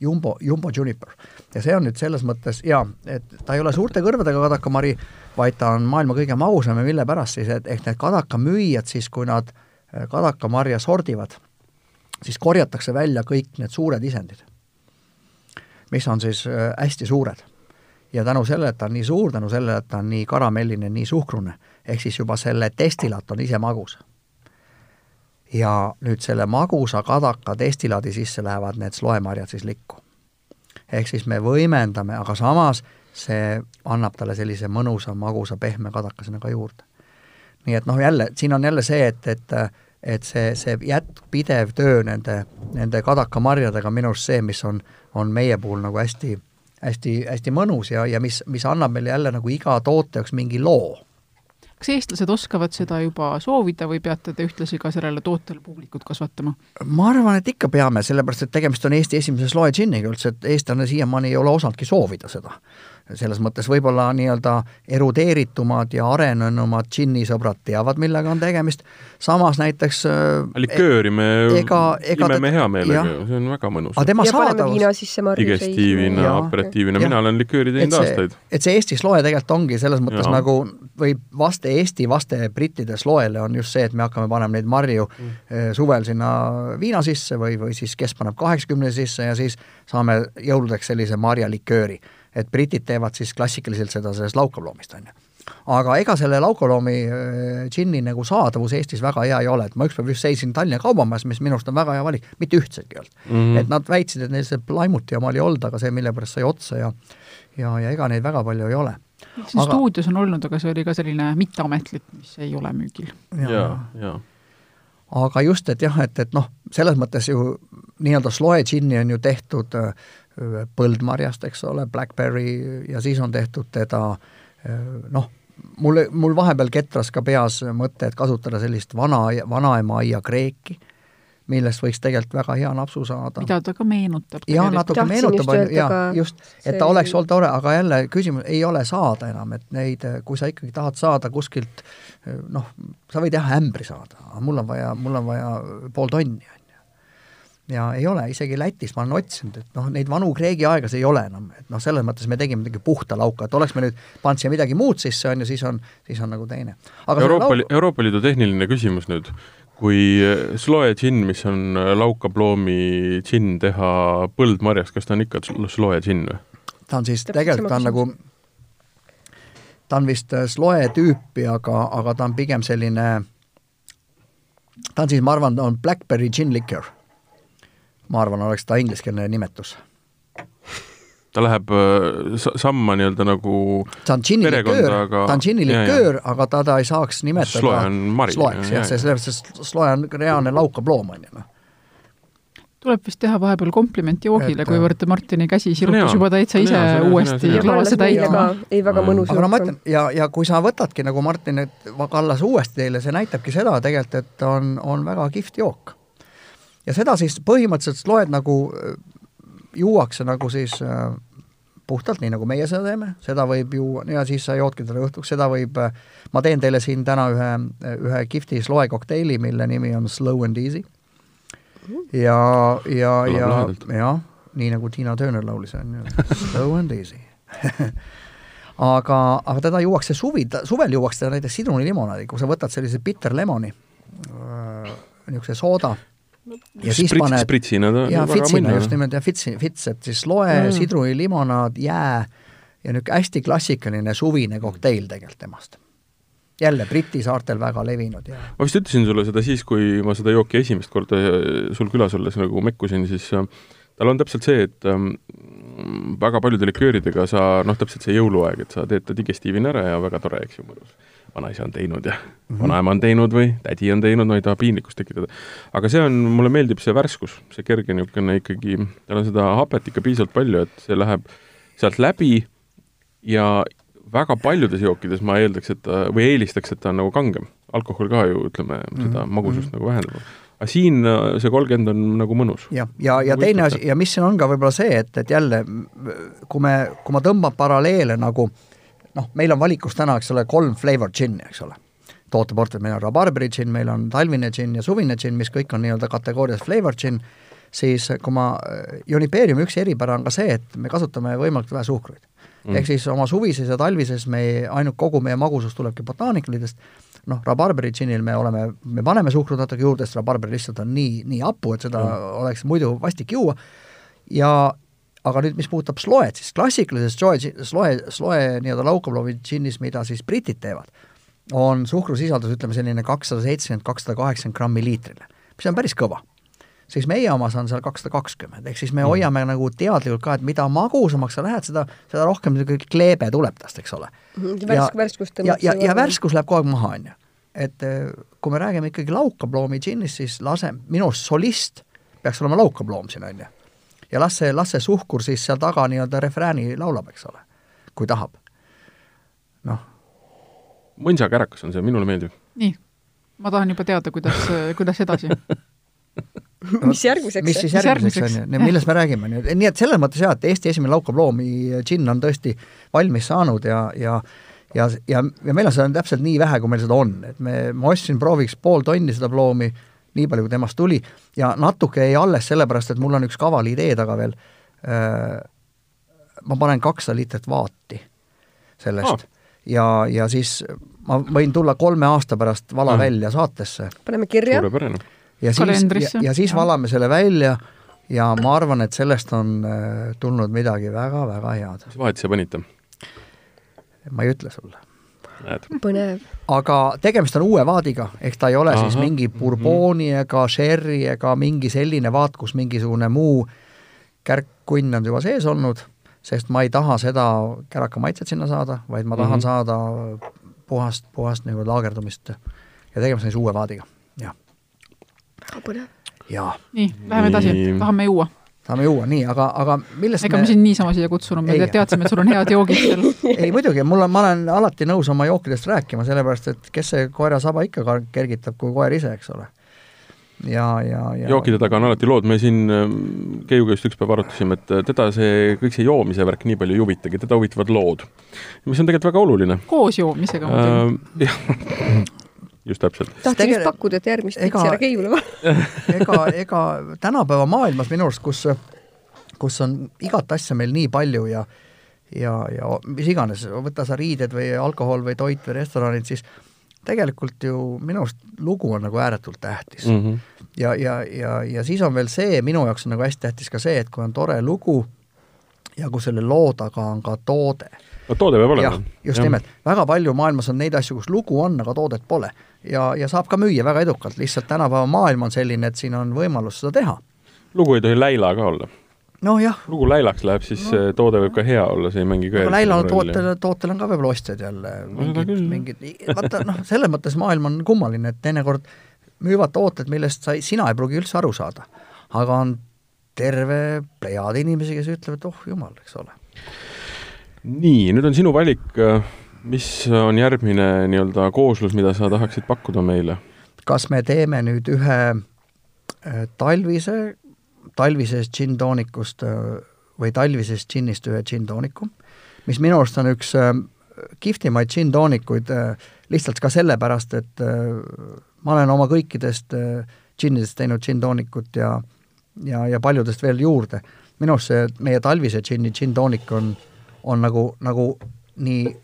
Speaker 4: jumbo, jumbo juniper. ja see on nüüd selles mõttes jaa, et ta ei ole suurte kõrvadega kadakamari, vaid ta on maailma kõige magusam ja mille pärast siis, et ehk need kadakamüüjad siis, kui nad äh, kadakamarja sordivad, siis korjatakse välja kõik need suured isendid, mis on siis äh, hästi suured. ja tänu sellele, et ta on nii suur, tänu sellele, et ta on nii karamelline, nii suhkrune, ehk siis juba selle destillaat on ise magus ja nüüd selle magusa kadaka destillaadi sisse lähevad need sloemarjad siis likku. ehk siis me võimendame, aga samas see annab talle sellise mõnusa, magusa, pehme kadaka sinna ka juurde. nii et noh, jälle, siin on jälle see, et, et et see, see jätkpidev töö nende, nende kadakamarjadega minu arust see, mis on, on meie puhul nagu hästi, hästi, hästi mõnus ja, ja mis, mis annab meile jälle nagu iga toote jaoks mingi loo
Speaker 3: kas eestlased oskavad seda juba soovida või peate te ühtlasi ka sellele tootele publikut kasvatama?
Speaker 4: ma arvan, et ikka peame, sellepärast et tegemist on Eesti esimese sloe džinniga üldse, et eestlane siiamaani ei ole osanudki soovida seda selles mõttes võib-olla nii-öelda erudeeritumad ja arenenumad džinnisõbrad teavad, millega on tegemist, samas näiteks
Speaker 1: äh, likööri me ega, ega imeme hea meelega, see on väga mõnus.
Speaker 2: ja paneme viina sisse marju
Speaker 1: digestiivina, aperatiivina, mina olen likööri teinud aastaid.
Speaker 4: et see Eesti sloe tegelikult ongi selles mõttes ja. nagu või vaste Eesti, vaste brittide sloele on just see, et me hakkame panema neid marju mm. Eh, suvel sinna viina sisse või, või siis kes paneb kaheksakümne sisse ja siis saame jõuludeks sellise marjalikööri et britid teevad siis klassikaliselt seda sellest laukavloomist, on ju. aga ega selle laukaloomi äh, džinni nagu saadavus Eestis väga hea ei ole, et ma ükspäev just seisin Tallinna kaubamajas, mis minu arust on väga hea valik, mitte ühtsetki ei olnud mm. -hmm. et nad väitsid, et neil see Plymouthi oma oli olnud, aga see, mille pärast sai otsa ja ja, ja ega neid väga palju ei ole.
Speaker 3: siin aga... stuudios on olnud, aga see oli ka selline mitteametlik, mis ei ole müügil.
Speaker 1: ja, ja, ja
Speaker 4: aga just, et jah, et, et noh, selles mõttes ju nii-öelda sloe džinni on ju tehtud äh, põldmarjast, eks ole, blackberry ja siis on tehtud teda noh, mul, mul vahepeal ketras ka peas mõte, et kasutada sellist vana, vanaema aia kreeki, millest võiks tegelikult väga hea napsu saada.
Speaker 3: mida ta ka meenutab.
Speaker 4: jah, natuke
Speaker 2: Tahtsin
Speaker 4: meenutab, jaa just, et ta oleks olnud tore, aga jälle küsimus ei ole saada enam, et neid, kui sa ikkagi tahad saada kuskilt noh, sa võid jah ämbri saada, aga mul on vaja, mul on vaja pool tonni. Ja ei ole, isegi Lätis ma olen otsinud, et noh, neid vanu kreegiaegasid ei ole enam, et noh, selles mõttes me tegime midagi puhta lauka, et oleks me nüüd pannud siia midagi muud sisse, on ju, siis on, siis on nagu teine.
Speaker 1: Euroopa lauk..., Euroopa Liidu tehniline küsimus nüüd, kui Sloe džinn, mis on laukaploomi džinn, teha põldmarjaks, kas ta on ikka Sloe džinn või?
Speaker 4: ta on siis, tegelikult ta on nagu, ta on vist äh, Sloe tüüpi, aga, aga ta on pigem selline, ta on siis, ma arvan, ta on Blackberry gin liquor. Ma arvan, oleks ta ingliskeelne nimetus.
Speaker 1: ta läheb äh, samma nii-öelda nagu
Speaker 4: ta on džinni liköör,
Speaker 1: aga...
Speaker 4: ta liköör, teda ei saaks nimetada
Speaker 1: Sloe on mari.
Speaker 4: sloeks, jah, see sellepärast, sest sloe on reaalne laukaploom, on ju, noh
Speaker 3: tuleb vist teha vahepeal kompliment joogile
Speaker 4: Et-,
Speaker 3: kuivõrd Martini käsi sirutas juba täitsa ise
Speaker 1: hea,
Speaker 3: uuesti klaase täitma.
Speaker 2: ei, väga mõnus
Speaker 4: aga no ma ütlen, ja, ja kui sa võtadki nagu Martin nüüd kallas uuesti teile, see näitabki seda tegelikult, et on, on väga kihvt jook. Ja seda siis põhimõtteliselt loed nagu, juuakse nagu siis äh, puhtalt nii, nagu meie seda teeme, seda võib juua ja siis sa joodki teda õhtuks, seda võib, ma teen teile siin täna ühe, ühe kihvti sloe kokteili, mille nimi on Slow and Easy. ja, ja, ja jah, nii nagu Tiina Turner laulis, on ju, Slow and Easy. Aga, aga teda juuakse suvi, suvel juuakse teda näiteks sidrunilimonaadi, kui sa võtad sellise bitter lemoni, niisuguse sooda ja siis
Speaker 1: Sprits,
Speaker 4: paned
Speaker 1: spritsina ta
Speaker 4: ja fitsina just nimelt ja fits, fits, et siis loe
Speaker 1: Mm.
Speaker 4: mm. sidrunilimonaad, jää ja niisugune hästi klassikaline suvine kokteil tegelikult temast. jälle Briti saartel väga levinud ja
Speaker 1: ma vist ütlesin sulle seda siis, kui ma seda jooki esimest korda äh, sul külas olles nagu mekkusin, siis äh, tal on täpselt see, et ähm, väga paljude likööridega sa noh, täpselt see jõuluaeg, et sa teed ta digestiivina ära ja väga tore, eks ju, mõnus. Vanaisa on teinud ja mm -hmm. vanaema on teinud või tädi on teinud, no ei taha piinlikkust tekitada. aga see on, mulle meeldib see värskus, see kerge niisugune ikkagi, tal on seda hapet ikka piisavalt palju, et see läheb sealt läbi ja väga paljudes jookides ma eeldaks, et ta või eelistaks, et ta on nagu kangem. alkohol ka ju ütleme, seda
Speaker 4: Mhm,
Speaker 1: magusust
Speaker 4: mhm.
Speaker 1: nagu vähendab. aga siin äh, see kolmkümmend on nagu mõnus.
Speaker 4: jah, ja, ja teine asi ja mis siin on ka võib-olla see, et, et jälle kui me, kui ma tõmban paralleele nagu noh, meil on valikus täna, eks ole, kolm flavor džinni, eks ole. tooteportfell, meil on rabarberi džinn, meil on talvine džinn ja suvine džinn, mis kõik on nii-öelda kategoorias flavor džinn, siis kui ma, Unipeeriumi üks eripära on ka see, et me kasutame võimalikult vähe suhkruid mm.. ehk siis oma suvises ja talvises me ainult kogu meie magusus tulebki botaanikalitest, noh, rabarberi džinnil me oleme, me paneme suhkrut natuke juurde, sest rabarber lihtsalt on nii, nii hapu, et seda mm. oleks muidu vastik juua ja aga nüüd, mis puudutab sloet, siis klassikalises sloe, sloe, sloe nii-öelda laukaploomi džinnis, mida siis britid teevad, on suhkrusisaldus, ütleme selline kakssada seitsekümmend, kakssada kaheksakümmend grammi liitrile, mis on päris kõva siis meie omas on seal kakssada kakskümmend, ehk siis me mm. hoiame nagu teadlikult ka, et mida magusamaks sa lähed, seda, seda rohkem niisugune kleebe tuleb tast, eks ole.
Speaker 2: värsk, värskust
Speaker 4: ja, ja, ja värskus läheb kogu aeg maha, on ju. et eh, kui me räägime ikkagi laukaploomi džinnist, siis lase, minu solist peaks olema laukaploom siin, on ju. Ja las see, las see suhkur siis seal taga nii-öelda refrääni laulab, eks ole, kui tahab. noh.
Speaker 1: mõnsakärakas on see, minule meeldib.
Speaker 3: nii, ma tahan juba teada, kuidas, kuidas edasi
Speaker 2: mis järgmiseks?
Speaker 4: mis siis järgmiseks on ju, millest me räägime nüüd, nii et selles mõttes jah, et Eesti esimene laukaploomi džinn on tõesti valmis saanud ja, ja ja, ja, ja meil on seda täpselt nii vähe, kui meil seda on, et me, ma ostsin prooviks pool tonni seda ploomi, nii palju, kui temast tuli, ja natuke jäi alles sellepärast, et mul on üks kaval idee taga veel äh,, ma panen kakssada liitrit vaati sellest oh. ja, ja siis ma võin tulla kolme aasta pärast vala mm. välja saatesse.
Speaker 2: paneme kirja.
Speaker 4: ja siis, ja, ja siis ja. valame selle välja ja ma arvan, et sellest on äh, tulnud midagi väga-väga head.
Speaker 1: mis vahet sa panite?
Speaker 4: ma ei ütle sulle.
Speaker 2: Põnev.
Speaker 4: aga tegemist on uue vaadiga, ehk ta ei ole Aha. siis mingi Bourboni mm -hmm. ega Sherry ega mingi selline vaat, kus mingisugune muu kärkkunn on juba sees olnud, sest ma ei taha seda käraka maitset sinna saada, vaid ma tahan mm -hmm. saada puhast, puhast nagu laagerdumist ja tegemist on siis uue vaadiga, jah
Speaker 2: väga põnev.
Speaker 4: jaa.
Speaker 3: nii, läheme edasi, tahame juua
Speaker 4: tahame juua, nii, aga, aga millest
Speaker 3: ega me, me sind niisama siia kutsunud, me teadsime, et sul on head joogid seal
Speaker 4: ei muidugi, mul on, ma olen alati nõus oma jookidest rääkima, sellepärast et kes see koera saba ikka kergitab, kui koer ise, eks ole. ja, ja, ja
Speaker 1: jookide taga on alati lood, me siin ähm, Keiuga just üks päev arutasime, et äh, teda see, kõik see joomise värk nii palju ei huvitagi, teda huvitavad lood. mis on tegelikult väga oluline.
Speaker 3: koos joomisega muidugi
Speaker 1: äh,. just täpselt.
Speaker 2: tahtsin just pakkuda, et järgmist
Speaker 4: Ega-
Speaker 2: võiks ära Keiule
Speaker 4: ega, ega tänapäeva maailmas minu arust, kus, kus on igat asja meil nii palju ja ja, ja mis iganes, võta sa riided või alkohol või toit või restoranid, siis tegelikult ju minu arust lugu on nagu ääretult tähtis
Speaker 1: mm. -hmm.
Speaker 4: ja, ja, ja, ja siis on veel see, minu jaoks on nagu hästi tähtis ka see, et kui on tore lugu ja kui selle loo taga on ka toode.
Speaker 1: no toode peab olema.
Speaker 4: just ja. nimelt, väga palju maailmas on neid asju, kus lugu on, aga toodet pole. Ja, ja saab ka müüa väga edukalt, lihtsalt tänapäeva maailm on selline, et siin on võimalus seda teha.
Speaker 1: lugu ei tohi läila ka olla.
Speaker 4: nojah,
Speaker 1: lugu läilaks läheb, siis no. toode võib ka hea olla, see ei mängi ka
Speaker 4: aga Läila tootel, tootel on ka võib-olla ostjad jälle
Speaker 1: No jah.
Speaker 4: mingid, vaata noh, selles mõttes maailm on kummaline, et teinekord müüvad tooted, millest sa, sina ei pruugi üldse aru saada. aga on terve plejaad inimesi, kes ütlevad, oh jumal, eks ole.
Speaker 1: nii, nüüd on sinu valik, mis on järgmine nii-öelda kooslus, mida sa tahaksid pakkuda meile?
Speaker 4: kas me teeme nüüd ühe äh, talvise, talvisest džinntoonikust äh, või talvisest džinnist ühe džinntooniku, mis minu arust on üks äh, kihvtimaid džinntoonikuid lihtsalt ka sellepärast, et ma olen oma kõikidest džinnidest teinud džinntoonikut ja ja, ja paljudest veel juurde. minu arust see meie talvise džinni džinntoonik on, on nagu, nagu nii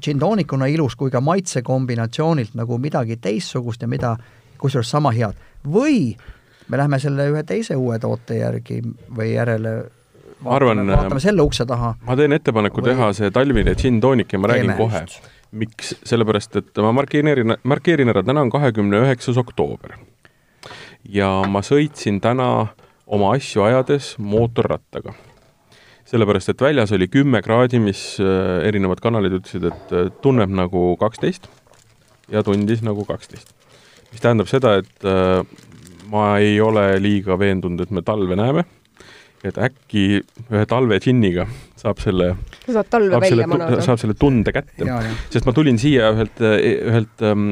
Speaker 4: džinntoonikuna ilus kui ka maitsekombinatsioonilt nagu midagi teistsugust ja mida, kusjuures sama head. või me lähme selle ühe teise uue toote järgi või järele
Speaker 1: Ma arvan,
Speaker 4: vaatame, vaatame selle ukse taha.
Speaker 1: ma teen ettepaneku
Speaker 4: Või-
Speaker 1: teha see talvine džinntoonik ja ma räägin kohe. miks, sellepärast et ma markeerin, markeerin ära, täna on kahekümne üheksas oktoober. ja ma sõitsin täna oma asju ajades mootorrattaga. Sellepärast, et väljas oli kümme kraadi, mis äh, erinevad kanalid ütlesid, et äh, tunneb nagu kaksteist ja tundis nagu kaksteist. mis tähendab seda, et äh, ma ei ole liiga veendunud, et me talve näeme, et äkki ühe talve džinniga saab selle
Speaker 2: sa saad talve
Speaker 1: saab selle,
Speaker 2: välja manada.
Speaker 1: saab selle tunde kätte. sest ma tulin siia ühelt, ühelt ähm,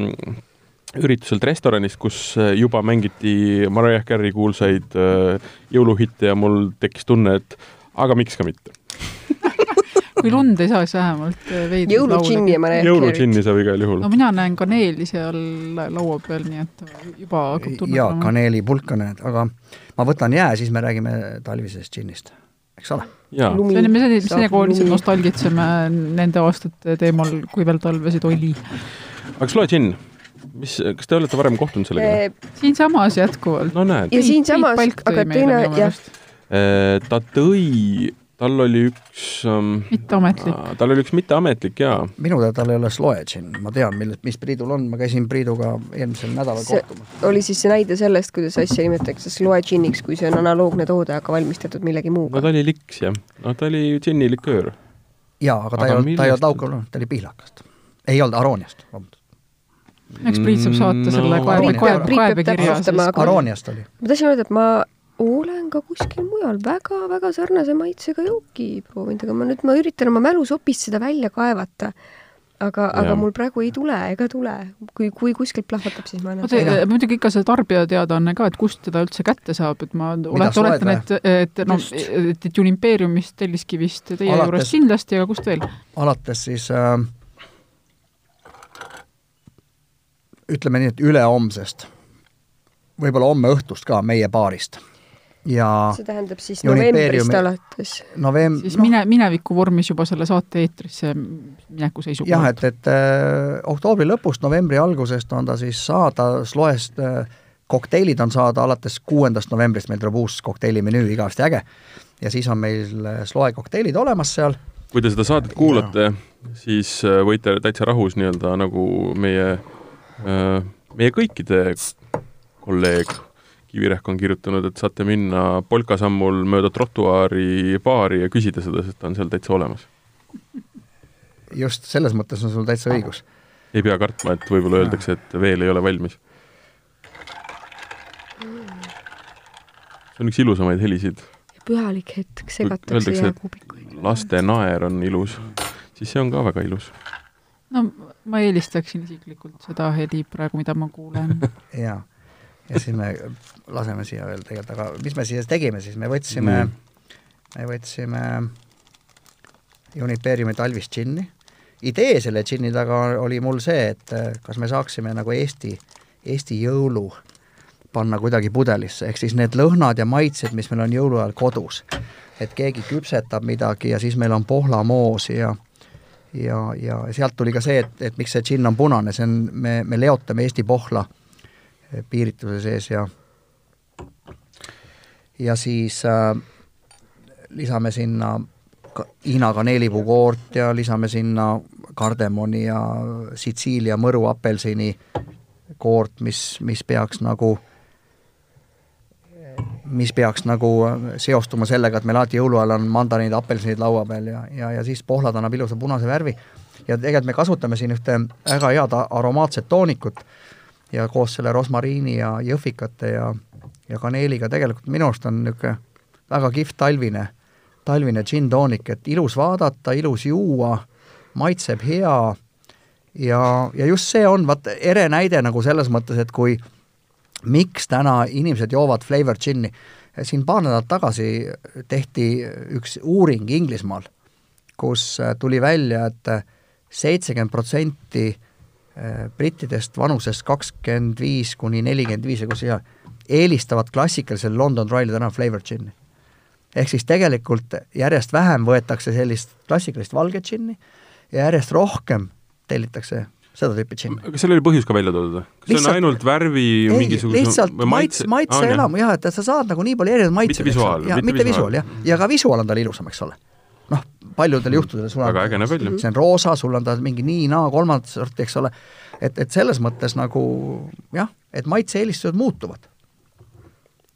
Speaker 1: ürituselt restoranist, kus juba mängiti Mariah Carey kuulsaid äh, jõuluhitte ja mul tekkis tunne, et aga miks ka mitte.
Speaker 3: kui lund ei saa, siis vähemalt äh, veidi
Speaker 2: jõuludžinni ja Mariah
Speaker 1: jõuludžinni saab igal juhul
Speaker 3: no mina näen kaneeli seal laua peal, nii et juba hakkab tunne
Speaker 4: ja kaneelipulka näed, aga ma võtan jää, siis me räägime talvisest džinnist, eks ole.
Speaker 1: jaa,
Speaker 2: Lumi.
Speaker 3: see on, me sellega lihtsalt nostalgitseme nende aastate teemal, kui veel talvesid oli.
Speaker 1: aga Sloe džinn, mis, kas te olete varem kohtunud sellega?
Speaker 3: Siinsamas jätkuvalt.
Speaker 1: no näed,
Speaker 2: ja siinsamas, aga teine, jah,
Speaker 1: ta tõi, tal oli üks ähm,
Speaker 3: mitteametlik.
Speaker 1: tal oli üks mitteametlik jaa,
Speaker 4: minu teada tal ei ole Sloe džinn, ma tean, millest, mis Priidul on, ma käisin Priiduga eelmisel nädalal kohtumas.
Speaker 2: oli siis see näide sellest, kuidas asja nimetatakse sloe džinniks, kui see on analoogne toode, aga valmistatud millegi
Speaker 1: no
Speaker 2: muuga.
Speaker 1: ta oli liks jah, no ta oli džinniliköör.
Speaker 4: jaa, aga ta
Speaker 1: Aga
Speaker 4: ei olnud, ta ei olnud alkohol, ta oli pihlakast. ei olnud Arooniast, vabandust.
Speaker 3: eks Priit saab saata selle
Speaker 1: No,
Speaker 3: kaebe,
Speaker 2: Priit
Speaker 3: kaebe,
Speaker 2: peab
Speaker 3: kaebekirja
Speaker 4: Arooniast oli.
Speaker 2: ma tahtsin öelda, et ma olen ka kuskil mujal väga-väga sarnase maitsega jooki proovinud, aga ma nüüd, ma üritan oma mälusopist seda välja kaevata. aga, aga mul praegu ei tule ega tule. kui, kui kuskilt plahvatab, siis ma annan teada.
Speaker 3: muidugi ikka see tarbijateadaanne ka, et kust teda üldse kätte saab, et ma olet, oletan, et, et noh, et, et Unimperiumist, Telliskivist teie
Speaker 4: Alates-
Speaker 3: juurest kindlasti, aga kust veel?
Speaker 4: alates siis äh, ütleme nii, et ülehomsest, võib-olla homme õhtust ka meie baarist. Ja
Speaker 2: see tähendab siis novembrist alates.
Speaker 4: novem-,
Speaker 3: siis mine, mineviku vormis juba selle saate eetrisse mineku
Speaker 4: jah,
Speaker 3: seisukohalt.
Speaker 4: et, et äh, oktoobri lõpust, novembri algusest on ta siis saada Sloest äh, kokteilid on saada alates kuuendast novembrist, meil tuleb uus kokteilimenüü, igavesti äge. ja siis on meil äh, Sloe kokteilid olemas seal,
Speaker 1: kui te seda saadet kuulate, siis äh, võite täitsa rahus nii-öelda nagu meie, meie kõikide kolleeg Kivirehk on kirjutanud, et saate minna polkasammul mööda trotuaari baari ja küsida seda, sest ta on seal täitsa olemas.
Speaker 4: just selles mõttes on sul täitsa õigus.
Speaker 1: ei pea kartma, et võib-olla öeldakse, et veel ei ole valmis. see on üks ilusamaid helisid.
Speaker 2: pühalik hetk, segatakse jääkuubikuid.
Speaker 1: laste naer on ilus, siis see on ka väga ilus.
Speaker 3: no ma eelistaksin isiklikult seda heli praegu, mida ma kuulen.
Speaker 4: jaa. Ja siis me laseme siia veel tegelikult, aga mis me siis tegime siis, me võtsime mm., me võtsime Unipeeriumi talvist džinni. idee selle džinni taga oli mul see, et äh, kas me saaksime nagu Eesti, Eesti jõulu panna kuidagi pudelisse, ehk siis need lõhnad ja maitsed, mis meil on jõuluajal kodus. et keegi küpsetab midagi ja siis meil on pohlamoosi ja ja, ja sealt tuli ka see, et, et miks see džinn on punane, see on, me, me leotame Eesti pohla piirituse sees ja ja siis äh, lisame sinna Hiina kaneelipuu koort ja lisame sinna kardemoni ja Sitsiilia mõru apelsini koort, mis, mis peaks nagu äh, mis peaks nagu seostuma sellega, et meil alati jõuluajal on mandariinid, apelsinid laua peal ja, ja, ja siis pohlad annab ilusa punase värvi. ja tegelikult me kasutame siin ühte väga head aromaatset toonikut ja koos selle rosmariini ja jõhvikate ja, ja kaneeliga tegelikult minu arust on niisugune väga kihvt talvine, talvine džinntoonik, et ilus vaadata, ilus juua, maitseb hea ja, ja just see on vaat ere näide nagu selles mõttes, et kui miks täna inimesed joovad flavor džinni. siin paar nädalat tagasi tehti üks uuring Inglismaal, kus tuli välja et, et seitsekümmend protsenti brittidest vanusest kakskümmend viis kuni nelikümmend viis ja kus ja eelistavad klassikalisele London Dry'le täna flavor džinni. ehk siis tegelikult järjest vähem võetakse sellist klassikalist valget džinni ja järjest rohkem tellitakse seda tüüpi džinn.
Speaker 1: kas seal oli põhjus ka välja toodud või? kas lihtsalt, see on ainult värvi
Speaker 4: ei, mingisuguse lihtsalt maitse, maitse ah, elamu jah, et sa saad nagu nii palju erinevaid maitseid.
Speaker 1: mitte visuaal.
Speaker 4: mitte, mitte visuaal jah, ja ka visuaal on tal ilusam, eks ole. Paljudel juhtudel sul
Speaker 1: on väga äge näeb välja.
Speaker 4: see on roosa, sul on ta mingi nii-naa, kolmandat sorti, eks ole, et, et selles mõttes nagu jah, et maitse-eelistused muutuvad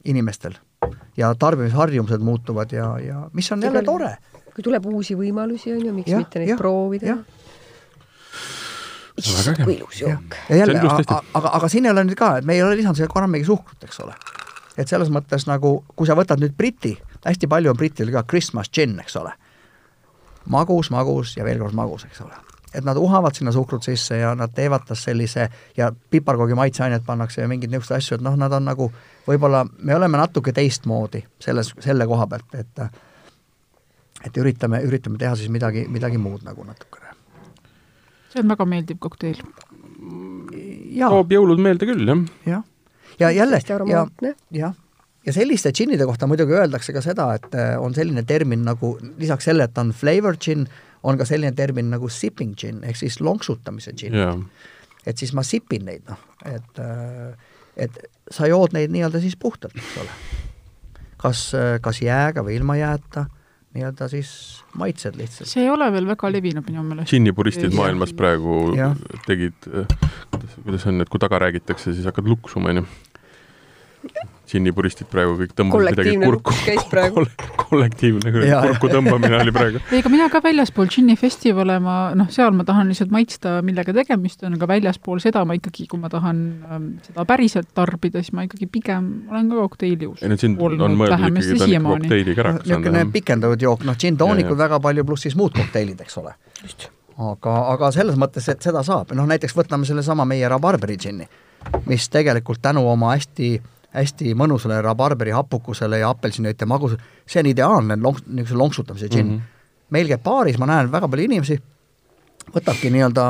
Speaker 4: inimestel ja tarbimisharjumused muutuvad ja, ja mis on jälle tore.
Speaker 2: kui tuleb uusi võimalusi, on ju, miks ja, mitte neid ja, proovida issand, kui ilus jook.
Speaker 4: ja jälle, aga, aga, aga siin ei ole nüüd ka, et me ei ole lisanud siia grammigi suhkrut, eks ole. et selles mõttes nagu, kui sa võtad nüüd Briti, hästi palju on brittidel ka Christmas gin, eks ole. Magus, magus ja veel kord magus, eks ole. et nad uhavad sinna suhkrut sisse ja nad teevad tast sellise ja piparkoogi maitseained pannakse ja mingeid niisuguseid asju, et noh, nad on nagu võib-olla, me oleme natuke teistmoodi selles, selle koha pealt, et et üritame, üritame teha siis midagi, midagi muud nagu natukene
Speaker 3: see on väga meeldiv kokteil.
Speaker 1: toob jõulud meelde küll, jah.
Speaker 4: jah, ja jälle, ja, jah, ja selliste džinnide kohta muidugi öeldakse ka seda, et äh, on selline termin nagu, lisaks sellele, et on flavor džinn, on ka selline termin nagu sipping džinn ehk siis lonksutamise džinn yeah.. et siis ma sipin neid, noh, et, äh, et sa jood neid nii-öelda siis puhtalt, eks ole. kas, äh, kas jääga või ilma jääta nii-öelda siis maitsed lihtsalt.
Speaker 3: see ei ole veel väga levinud minu meelest.
Speaker 1: džinnipuristid maailmas praegu ja. tegid, kuidas, kuidas on, et kui taga räägitakse, siis hakkad luksuma, onju džinnipuristid praegu kõik tõmbasid midagi kurku. Koll, kollektiivne kurku tõmbamine oli praegu.
Speaker 3: ei, aga mina ka väljaspool džinnifestivale, ma noh, seal ma tahan lihtsalt maitsta, millega tegemist on, aga väljaspool seda ma ikkagi, kui ma tahan ähm, seda päriselt tarbida, siis ma ikkagi pigem olen ka kokteili usk.
Speaker 1: ei no džinn on mõeldud ikkagi, ta on ikka kokteiliga ära.
Speaker 4: niisugune pikendatud jook, noh, džinn-toonikud väga palju, pluss siis muud kokteilid, eks ole. aga, aga selles mõttes, et seda saab, noh näiteks võtame sellesama meie rabarberi džinni, mis tegelikult tänu oma hästi äh, hästi mõnusale rabarberi hapukusele ja apelsiniõite magusale, see on ideaalne lonks-, niisuguse lonksutamise džinn mm. -hmm. meil käib baaris, ma näen väga palju inimesi, võtabki nii-öelda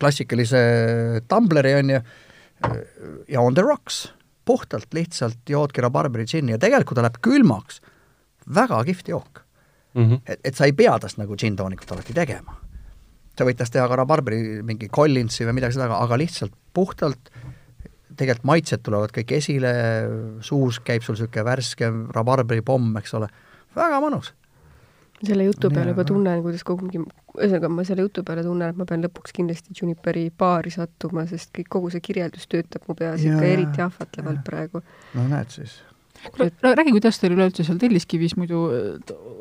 Speaker 4: klassikalise tumbleri, on ju, ja on the rocks, puhtalt lihtsalt joodki rabarberi džinni ja tegelikult ta läheb külmaks, väga kihvt jook mm. -hmm. et, et sa ei pea tast nagu džinntoonikut alati tegema. sa võid tast teha ka rabarberi mingi Collinsi või midagi seda, aga lihtsalt puhtalt tegelikult maitsed tulevad kõik esile, suus käib sul niisugune värske rabarbripomm, eks ole, väga mõnus.
Speaker 2: selle jutu peale juba tunnen, kuidas kogugi, ühesõnaga ma selle jutu peale tunnen, et ma pean lõpuks kindlasti Juniperi baari sattuma, sest kõik, kogu see kirjeldus töötab mu peas ikka eriti ahvatlevalt praegu.
Speaker 4: no näed siis
Speaker 3: kuule, räägi, kuidas teil üleüldse seal Telliskivis muidu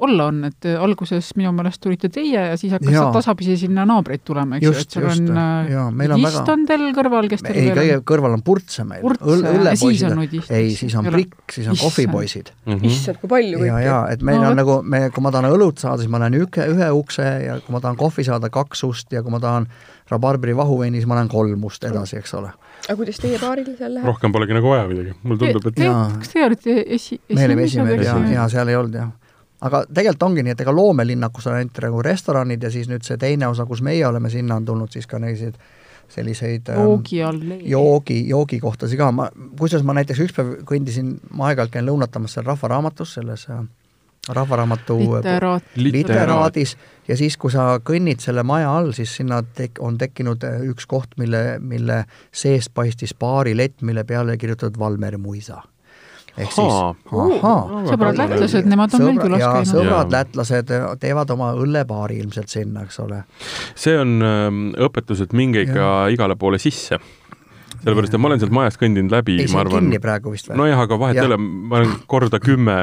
Speaker 3: olla on, et äh, alguses minu meelest tulite teie ja siis hakkas ja. tasapisi sinna naabreid tulema, eks ju, et seal just, on äh, nudist väga... on teil kõrval, kes teil
Speaker 4: ei, kõige kõrval on Purtse meil.
Speaker 3: õllepoisid,
Speaker 4: ei, siis on Prikk, siis on kohvipoisid.
Speaker 2: Mhm. issand, kui palju
Speaker 4: kõike. ja, ja et meil no, on nagu, me, kui ma tahan õlut saada, siis ma lähen ühe, ühe ukse ja kui ma tahan kohvi saada, kaks ust ja kui ma tahan rabarberi vahuveinis ma olen kolm must edasi, eks ole.
Speaker 2: aga kuidas teie paaril seal läheb?
Speaker 1: rohkem polegi nagu vaja midagi, mulle tundub, et
Speaker 4: Jaa.
Speaker 3: kas teie olite esi-,
Speaker 4: me olime esimesed ja, ja seal ei olnud jah. aga tegelikult ongi nii, et ega loomelinnakus on ainult nagu restoranid ja siis nüüd see teine osa, kus meie oleme, sinna on tulnud siis ka selliseid, selliseid ähm,
Speaker 3: joogi all
Speaker 4: joogi, joogikohtasid ka, ma, kusjuures ma näiteks üks päev kõndisin, ma aeg-ajalt käin lõunatamas seal Rahvaraamatus, selles äh, Rahvaraamatu
Speaker 3: literaat.
Speaker 4: literaadis ja siis, kui sa kõnnid selle maja all, siis sinna tek-, on tekkinud äh, üks koht, mille, mille seest paistis baarilett, mille peale kirjutatud Valmer Muisa. ehk siis ahaa,
Speaker 3: sõbrad lätlased, nemad on meil külas
Speaker 4: ja
Speaker 3: käinud.
Speaker 4: sõbrad lätlased teevad oma õllebaari ilmselt sinna, eks ole.
Speaker 1: see on ähm, õpetus, et minge ikka igale poole sisse. sellepärast, et ma olen sealt majast kõndinud läbi, ma arvan,
Speaker 4: kinni praegu vist või?
Speaker 1: nojah, aga vahet ei ole, ma olen korda kümme,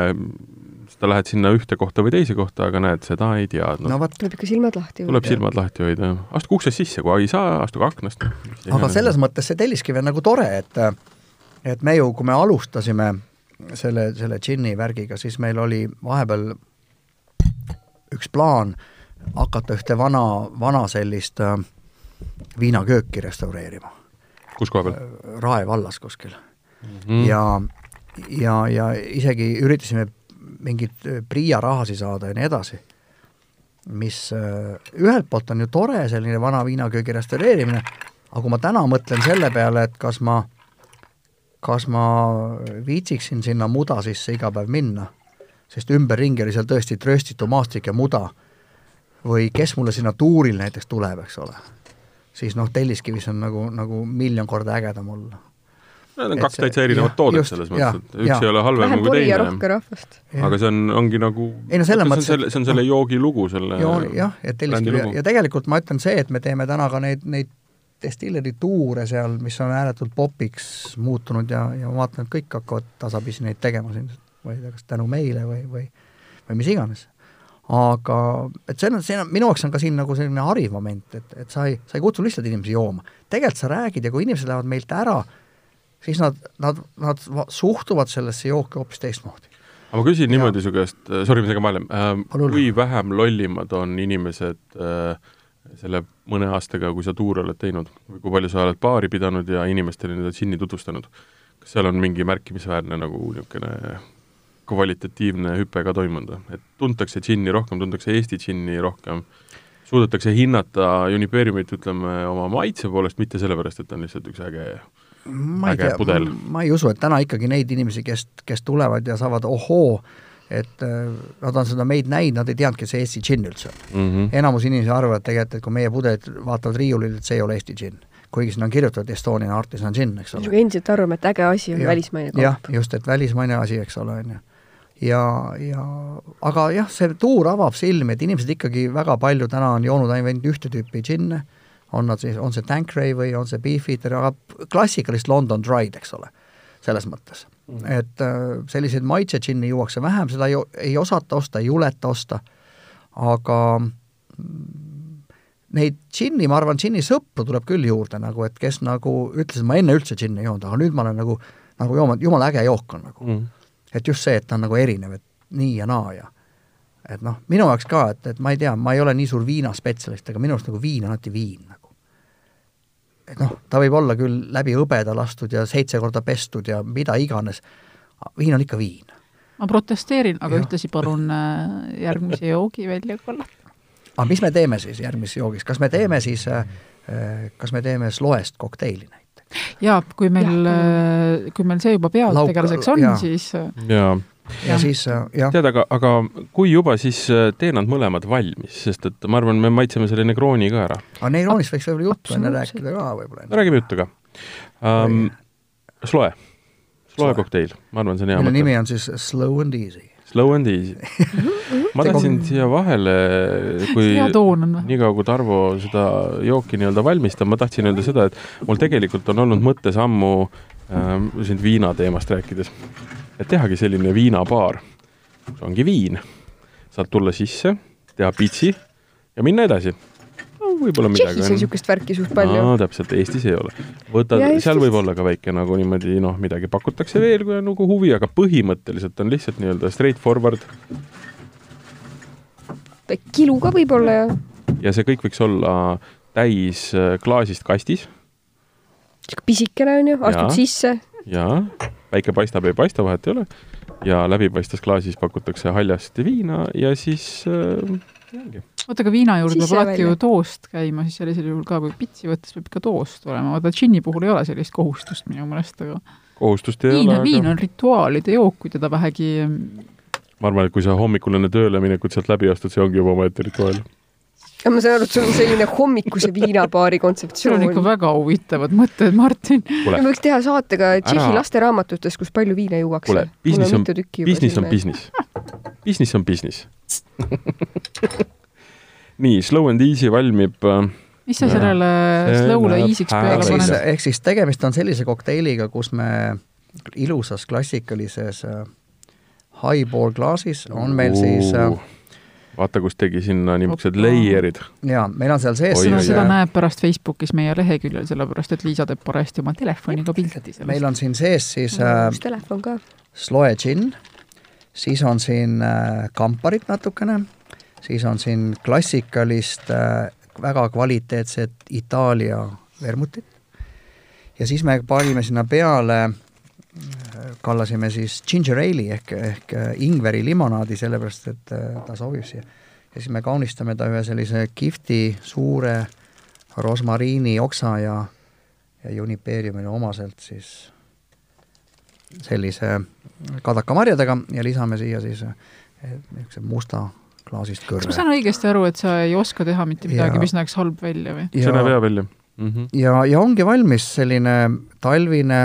Speaker 1: sa lähed sinna ühte kohta või teise kohta, aga näed, seda ei teadnud
Speaker 4: no
Speaker 1: no,.
Speaker 4: vot,
Speaker 2: tuleb ikka silmad lahti
Speaker 1: tuleb silmad lahti hoida, astuge uksest sisse, kui ei saa, astuge aknast.
Speaker 4: aga selles mõttes see telliskivi on nagu tore, et et me ju, kui me alustasime selle, selle džinni värgiga, siis meil oli vahepeal üks plaan hakata ühte vana, vana sellist äh, viinakööki restaureerima
Speaker 1: kus koha peal
Speaker 4: Rae vallas kuskil
Speaker 1: mm.?
Speaker 4: ja, ja, ja isegi üritasime mingeid äh, PRIA rahasid saada ja nii edasi, mis ühelt poolt on ju tore, selline vana viinaköögi restaureerimine, aga kui ma täna mõtlen selle peale, et kas ma, kas ma viitsiksin sinna muda sisse iga päev minna, sest ümberringi oli seal tõesti trööstitu maastik ja muda, või kes mulle sinna tuuril näiteks tuleb, eks ole, siis noh, Telliskivis on nagu, nagu miljon korda ägedam olla
Speaker 1: Need on kaks täitsa erinevat toodet
Speaker 4: just,
Speaker 1: selles mõttes, et üks
Speaker 4: jah.
Speaker 1: ei ole halvem
Speaker 2: vähem
Speaker 1: kui
Speaker 2: ja
Speaker 1: teine
Speaker 2: rohkem rahvast.
Speaker 1: aga see on, ongi nagu,
Speaker 4: Ei no selles
Speaker 1: see on
Speaker 4: mõttes,
Speaker 1: selle, see on selle joogi lugu, selle
Speaker 4: joon, jah, et Telliskivi ja, ja tegelikult ma ütlen see, et me teeme täna ka neid, neid destilleri tuure seal, mis on ääretult popiks muutunud ja, ja ma vaatan, et kõik hakkavad tasapisi neid tegema siin, ma ei tea, kas tänu meile või, või või mis iganes. aga et see on, see on, minu jaoks on ka siin nagu selline hariv moment, et, et sa ei, sa ei kutsu lihtsalt inimesi jooma. tegelikult sa räägid ja kui inimesed lähevad meilt ära, siis nad, nad, nad va- suhtuvad sellesse jooki hoopis teistmoodi.
Speaker 1: aga ma küsin
Speaker 4: Ja.
Speaker 1: niimoodi su käest, sorry, ma segan vahele äh, kui vähem lollimad on inimesed äh, selle mõne aastaga, kui sa tuure oled teinud? Või kui palju sa oled baari pidanud ja inimestele seda džinni tutvustanud, kas seal on mingi märkimisväärne nagu niisugune kvalitatiivne hüpe ka toimunud et tuntakse džinni rohkem, tuntakse Eesti džinni rohkem, suudetakse hinnata Uniperimit, ütleme, oma maitse poolest, mitte sellepärast, et ta on lihtsalt üks äge
Speaker 4: ma ei tea, ma ei usu, et täna ikkagi neid inimesi, kes, kes tulevad ja saavad ohoo, et äh, nad on seda meid näinud, nad ei teadnudki, et see Eesti džinn üldse on.
Speaker 1: mm. -hmm.
Speaker 4: enamus inimesi arvavad tegelikult, et kui meie pudelid vaatavad riiulil, et see ei ole Eesti džinn. kuigi sinna on kirjutatud Estonian Artisan Gin, eks ole.
Speaker 2: niisugune endiselt arvame, et äge asi on
Speaker 4: Jah.
Speaker 2: välismaine
Speaker 4: jah
Speaker 2: kaup.,
Speaker 4: just, et välismaine asi, eks ole, on ju. ja, ja aga jah, see tuur avab silmi, et inimesed ikkagi väga palju täna on joonud ainult ühte tüüpi džinne, on nad siis, on see Tanqueray või on see Beefeater, aga klassikalist London Dry'd, eks ole, selles mõttes mm.. et äh, selliseid maitse džinni juuakse vähem, seda ei, ei osata osta, ei juleta osta, aga mm, neid džinni, ma arvan, džinni sõpru tuleb küll juurde nagu, et kes nagu ütles, et ma enne üldse džinni ei joonud, aga nüüd ma olen nagu, nagu jooma, jumala äge jook on nagu
Speaker 1: Mm.
Speaker 4: et just see, et ta on nagu erinev, et nii ja naa ja et noh, minu jaoks ka, et, et ma ei tea, ma ei ole nii suur viinaspetsialist, aga minu arust nagu viin on alati viin nagu. Et noh, ta võib olla küll läbi hõbeda lastud ja seitse korda pestud ja mida iganes, viin on ikka viin.
Speaker 3: ma protesteerin, aga
Speaker 4: Jah.
Speaker 3: ühtlasi palun äh, järgmise joogi välja kallata.
Speaker 4: aga mis me teeme siis järgmises joogis, kas me teeme siis äh, kas me teeme sloest kokteili näiteks?
Speaker 3: jaa, kui meil,
Speaker 2: Jah,
Speaker 3: kui meil see juba pealtegelaseks on, siis äh,
Speaker 1: jaa
Speaker 4: ja siis äh, jah,
Speaker 1: tead, aga, aga kui juba, siis äh, tee nad mõlemad valmis, sest et ma arvan, me maitseme selle Negroni ka ära.
Speaker 4: aga Neironist võiks võib-olla juttu enne rääkida ka võib-olla.
Speaker 1: räägime juttu ka um,. Sloe, Sloe kokteil, ma arvan, see on hea mõte.
Speaker 4: nimi on siis Slow and Easy.
Speaker 1: Slow and easy. ma tahtsin siia vahele, kui niikaua kui Tarvo seda jooki nii-öelda valmistab, ma tahtsin öelda seda, et mul tegelikult on olnud mõttes ammu ähm, siin viina teemast rääkides, et tehagi selline viinabaar, kus ongi viin, saad tulla sisse, teha pitsi ja minna edasi no,. võib-olla midagi
Speaker 2: Tšehhis on niisugust värki suht palju
Speaker 1: no,. täpselt, Eestis ei ole. võtad
Speaker 2: Ja,
Speaker 1: seal võib olla ka väike nagu niimoodi noh, midagi pakutakse veel, kui on nagu huvi, aga põhimõtteliselt on lihtsalt nii-öelda straight forward
Speaker 2: kilu ka võib-olla ja
Speaker 1: ja see kõik võiks olla täis äh, klaasist kastis
Speaker 2: sihuke pisikene on ju, astud
Speaker 1: Jaa.
Speaker 2: sisse,
Speaker 1: ja päike paistab, ei paista, vahet ei ole. ja läbipaistvas klaasis pakutakse haljast viina ja siis äh, ongi.
Speaker 3: oota, aga viina juurde peab alati ju toost käima, siis sellisel juhul ka, kui pitsi võttes peab ikka toost olema, vaata džinni puhul ei ole sellist kohustust minu meelest, aga
Speaker 1: kohustust ei
Speaker 3: viin
Speaker 1: ole,
Speaker 3: on, viin
Speaker 1: aga
Speaker 3: on rituaalide jook, kui teda vähegi
Speaker 1: ma arvan, et kui sa hommikul enne tööle minekut sealt läbi astud, see ongi juba omaette rituaal.
Speaker 2: Aga ma saan aru, et sul on selline hommikuse viinabaari
Speaker 3: sul on
Speaker 2: kontseptsioon.
Speaker 3: ikka väga huvitavad mõtted, Martin.
Speaker 2: me võiks teha saate ka Tšehhi lasteraamatutest, kus palju viina juuakse.
Speaker 1: kuule, business on, business on business. Business on business nii, Slow and Easy valmib äh,
Speaker 3: mis sa sellele slow'le easy'ks peale
Speaker 4: ehk siis,
Speaker 3: paned?
Speaker 4: ehk siis tegemist on sellise kokteiliga, kus me ilusas klassikalises äh, highball klaasis on meil siis äh,
Speaker 1: vaata, kus tegi sinna niisugused layer'id.
Speaker 4: ja meil on seal sees
Speaker 3: seda, seda näeb pärast Facebookis meie leheküljel, sellepärast et Liisa teeb parajasti oma telefoniga pilti sellest.
Speaker 4: meil on siin sees siis äh,
Speaker 2: telefon ka.
Speaker 4: sloe džinn, siis on siin äh, kamparit natukene, siis on siin klassikalist äh, väga kvaliteetset Itaalia vermutit ja siis me panime sinna peale, kallasime siis ginger ale'i ehk, ehk äh, ingveri limonaadi, sellepärast et äh, ta sobib siia. ja siis me kaunistame ta ühe sellise kihvti suure rosmariini oksa ja, ja junipeeriumile omaselt siis sellise kadakamarjadega ja lisame siia siis eh, niisuguse musta klaasist
Speaker 3: kas ma saan õigesti aru, et sa ei oska teha mitte midagi, mis näeks halb välja või?
Speaker 1: see näeb
Speaker 4: ja,
Speaker 1: hea välja mm. -hmm.
Speaker 4: ja, ja ongi valmis selline talvine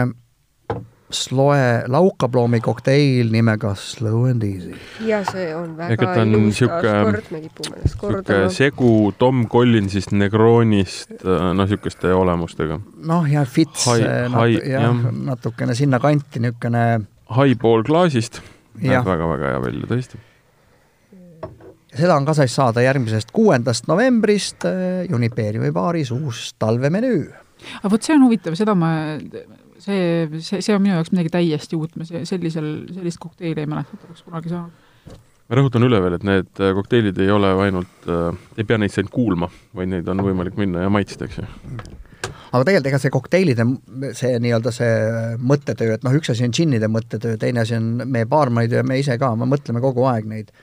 Speaker 4: sloe laukaploomi kokteil nimega Slow and Easy.
Speaker 2: ja see on väga
Speaker 1: Ega ta on
Speaker 2: ilus taaskord, me kipume ennast kordama.
Speaker 1: segu Tom Collinsist, Negronist, noh, niisuguste olemustega.
Speaker 4: noh, ja fits
Speaker 1: Hai-
Speaker 4: nat-
Speaker 1: hai-
Speaker 4: jah
Speaker 1: jah.
Speaker 4: natukene sinnakanti niisugune
Speaker 1: Highball klaasist näeb väga-väga hea välja, tõesti.
Speaker 4: seda on ka siis saada järgmisest kuuendast novembrist eh, Unipeeriumi baaris uus talvemenüü.
Speaker 3: aga vot see on huvitav, seda ma, see, see, see on minu jaoks midagi täiesti uut, ma se- sellisel, sellist kokteili ei mäleta, et oleks kunagi saanud.
Speaker 1: ma rõhutan üle veel, et need äh, kokteilid ei ole ainult äh,, ei pea neist ainult kuulma, vaid neid on võimalik minna ja maitsta, eks ju.
Speaker 4: aga tegelikult ega see kokteilide, see nii-öelda see mõttetöö, et noh, üks asi on džinnide mõttetöö, teine asi on meie baarmanid ja me ise ka, me mõtleme kogu aeg neid,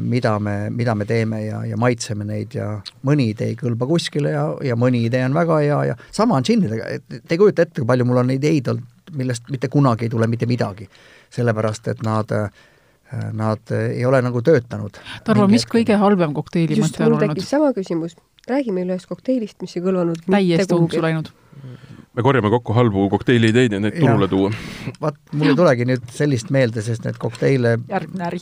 Speaker 4: mida me, mida me teeme ja, ja maitseme neid ja mõni idee ei kõlba kuskile ja, ja mõni idee on väga hea ja sama on džinnidega, et te ei kujuta ette, kui palju mul on ideid olnud, millest mitte kunagi ei tule mitte midagi. sellepärast, et nad Nad ei ole nagu töötanud.
Speaker 3: Tarvo, mis kõige halvem kokteili
Speaker 2: just
Speaker 3: mõte on
Speaker 2: mul
Speaker 3: olnud?
Speaker 2: tekkis sama küsimus. räägime ühest kokteilist, mis ei kõlanud
Speaker 3: täiesti umbsu läinud.
Speaker 1: me korjame kokku halbu kokteili ideid ja neid
Speaker 4: Jah.
Speaker 1: turule tuua.
Speaker 4: vaat mul ei tulegi nüüd sellist meelde, sest need kokteile
Speaker 3: järgmine äri.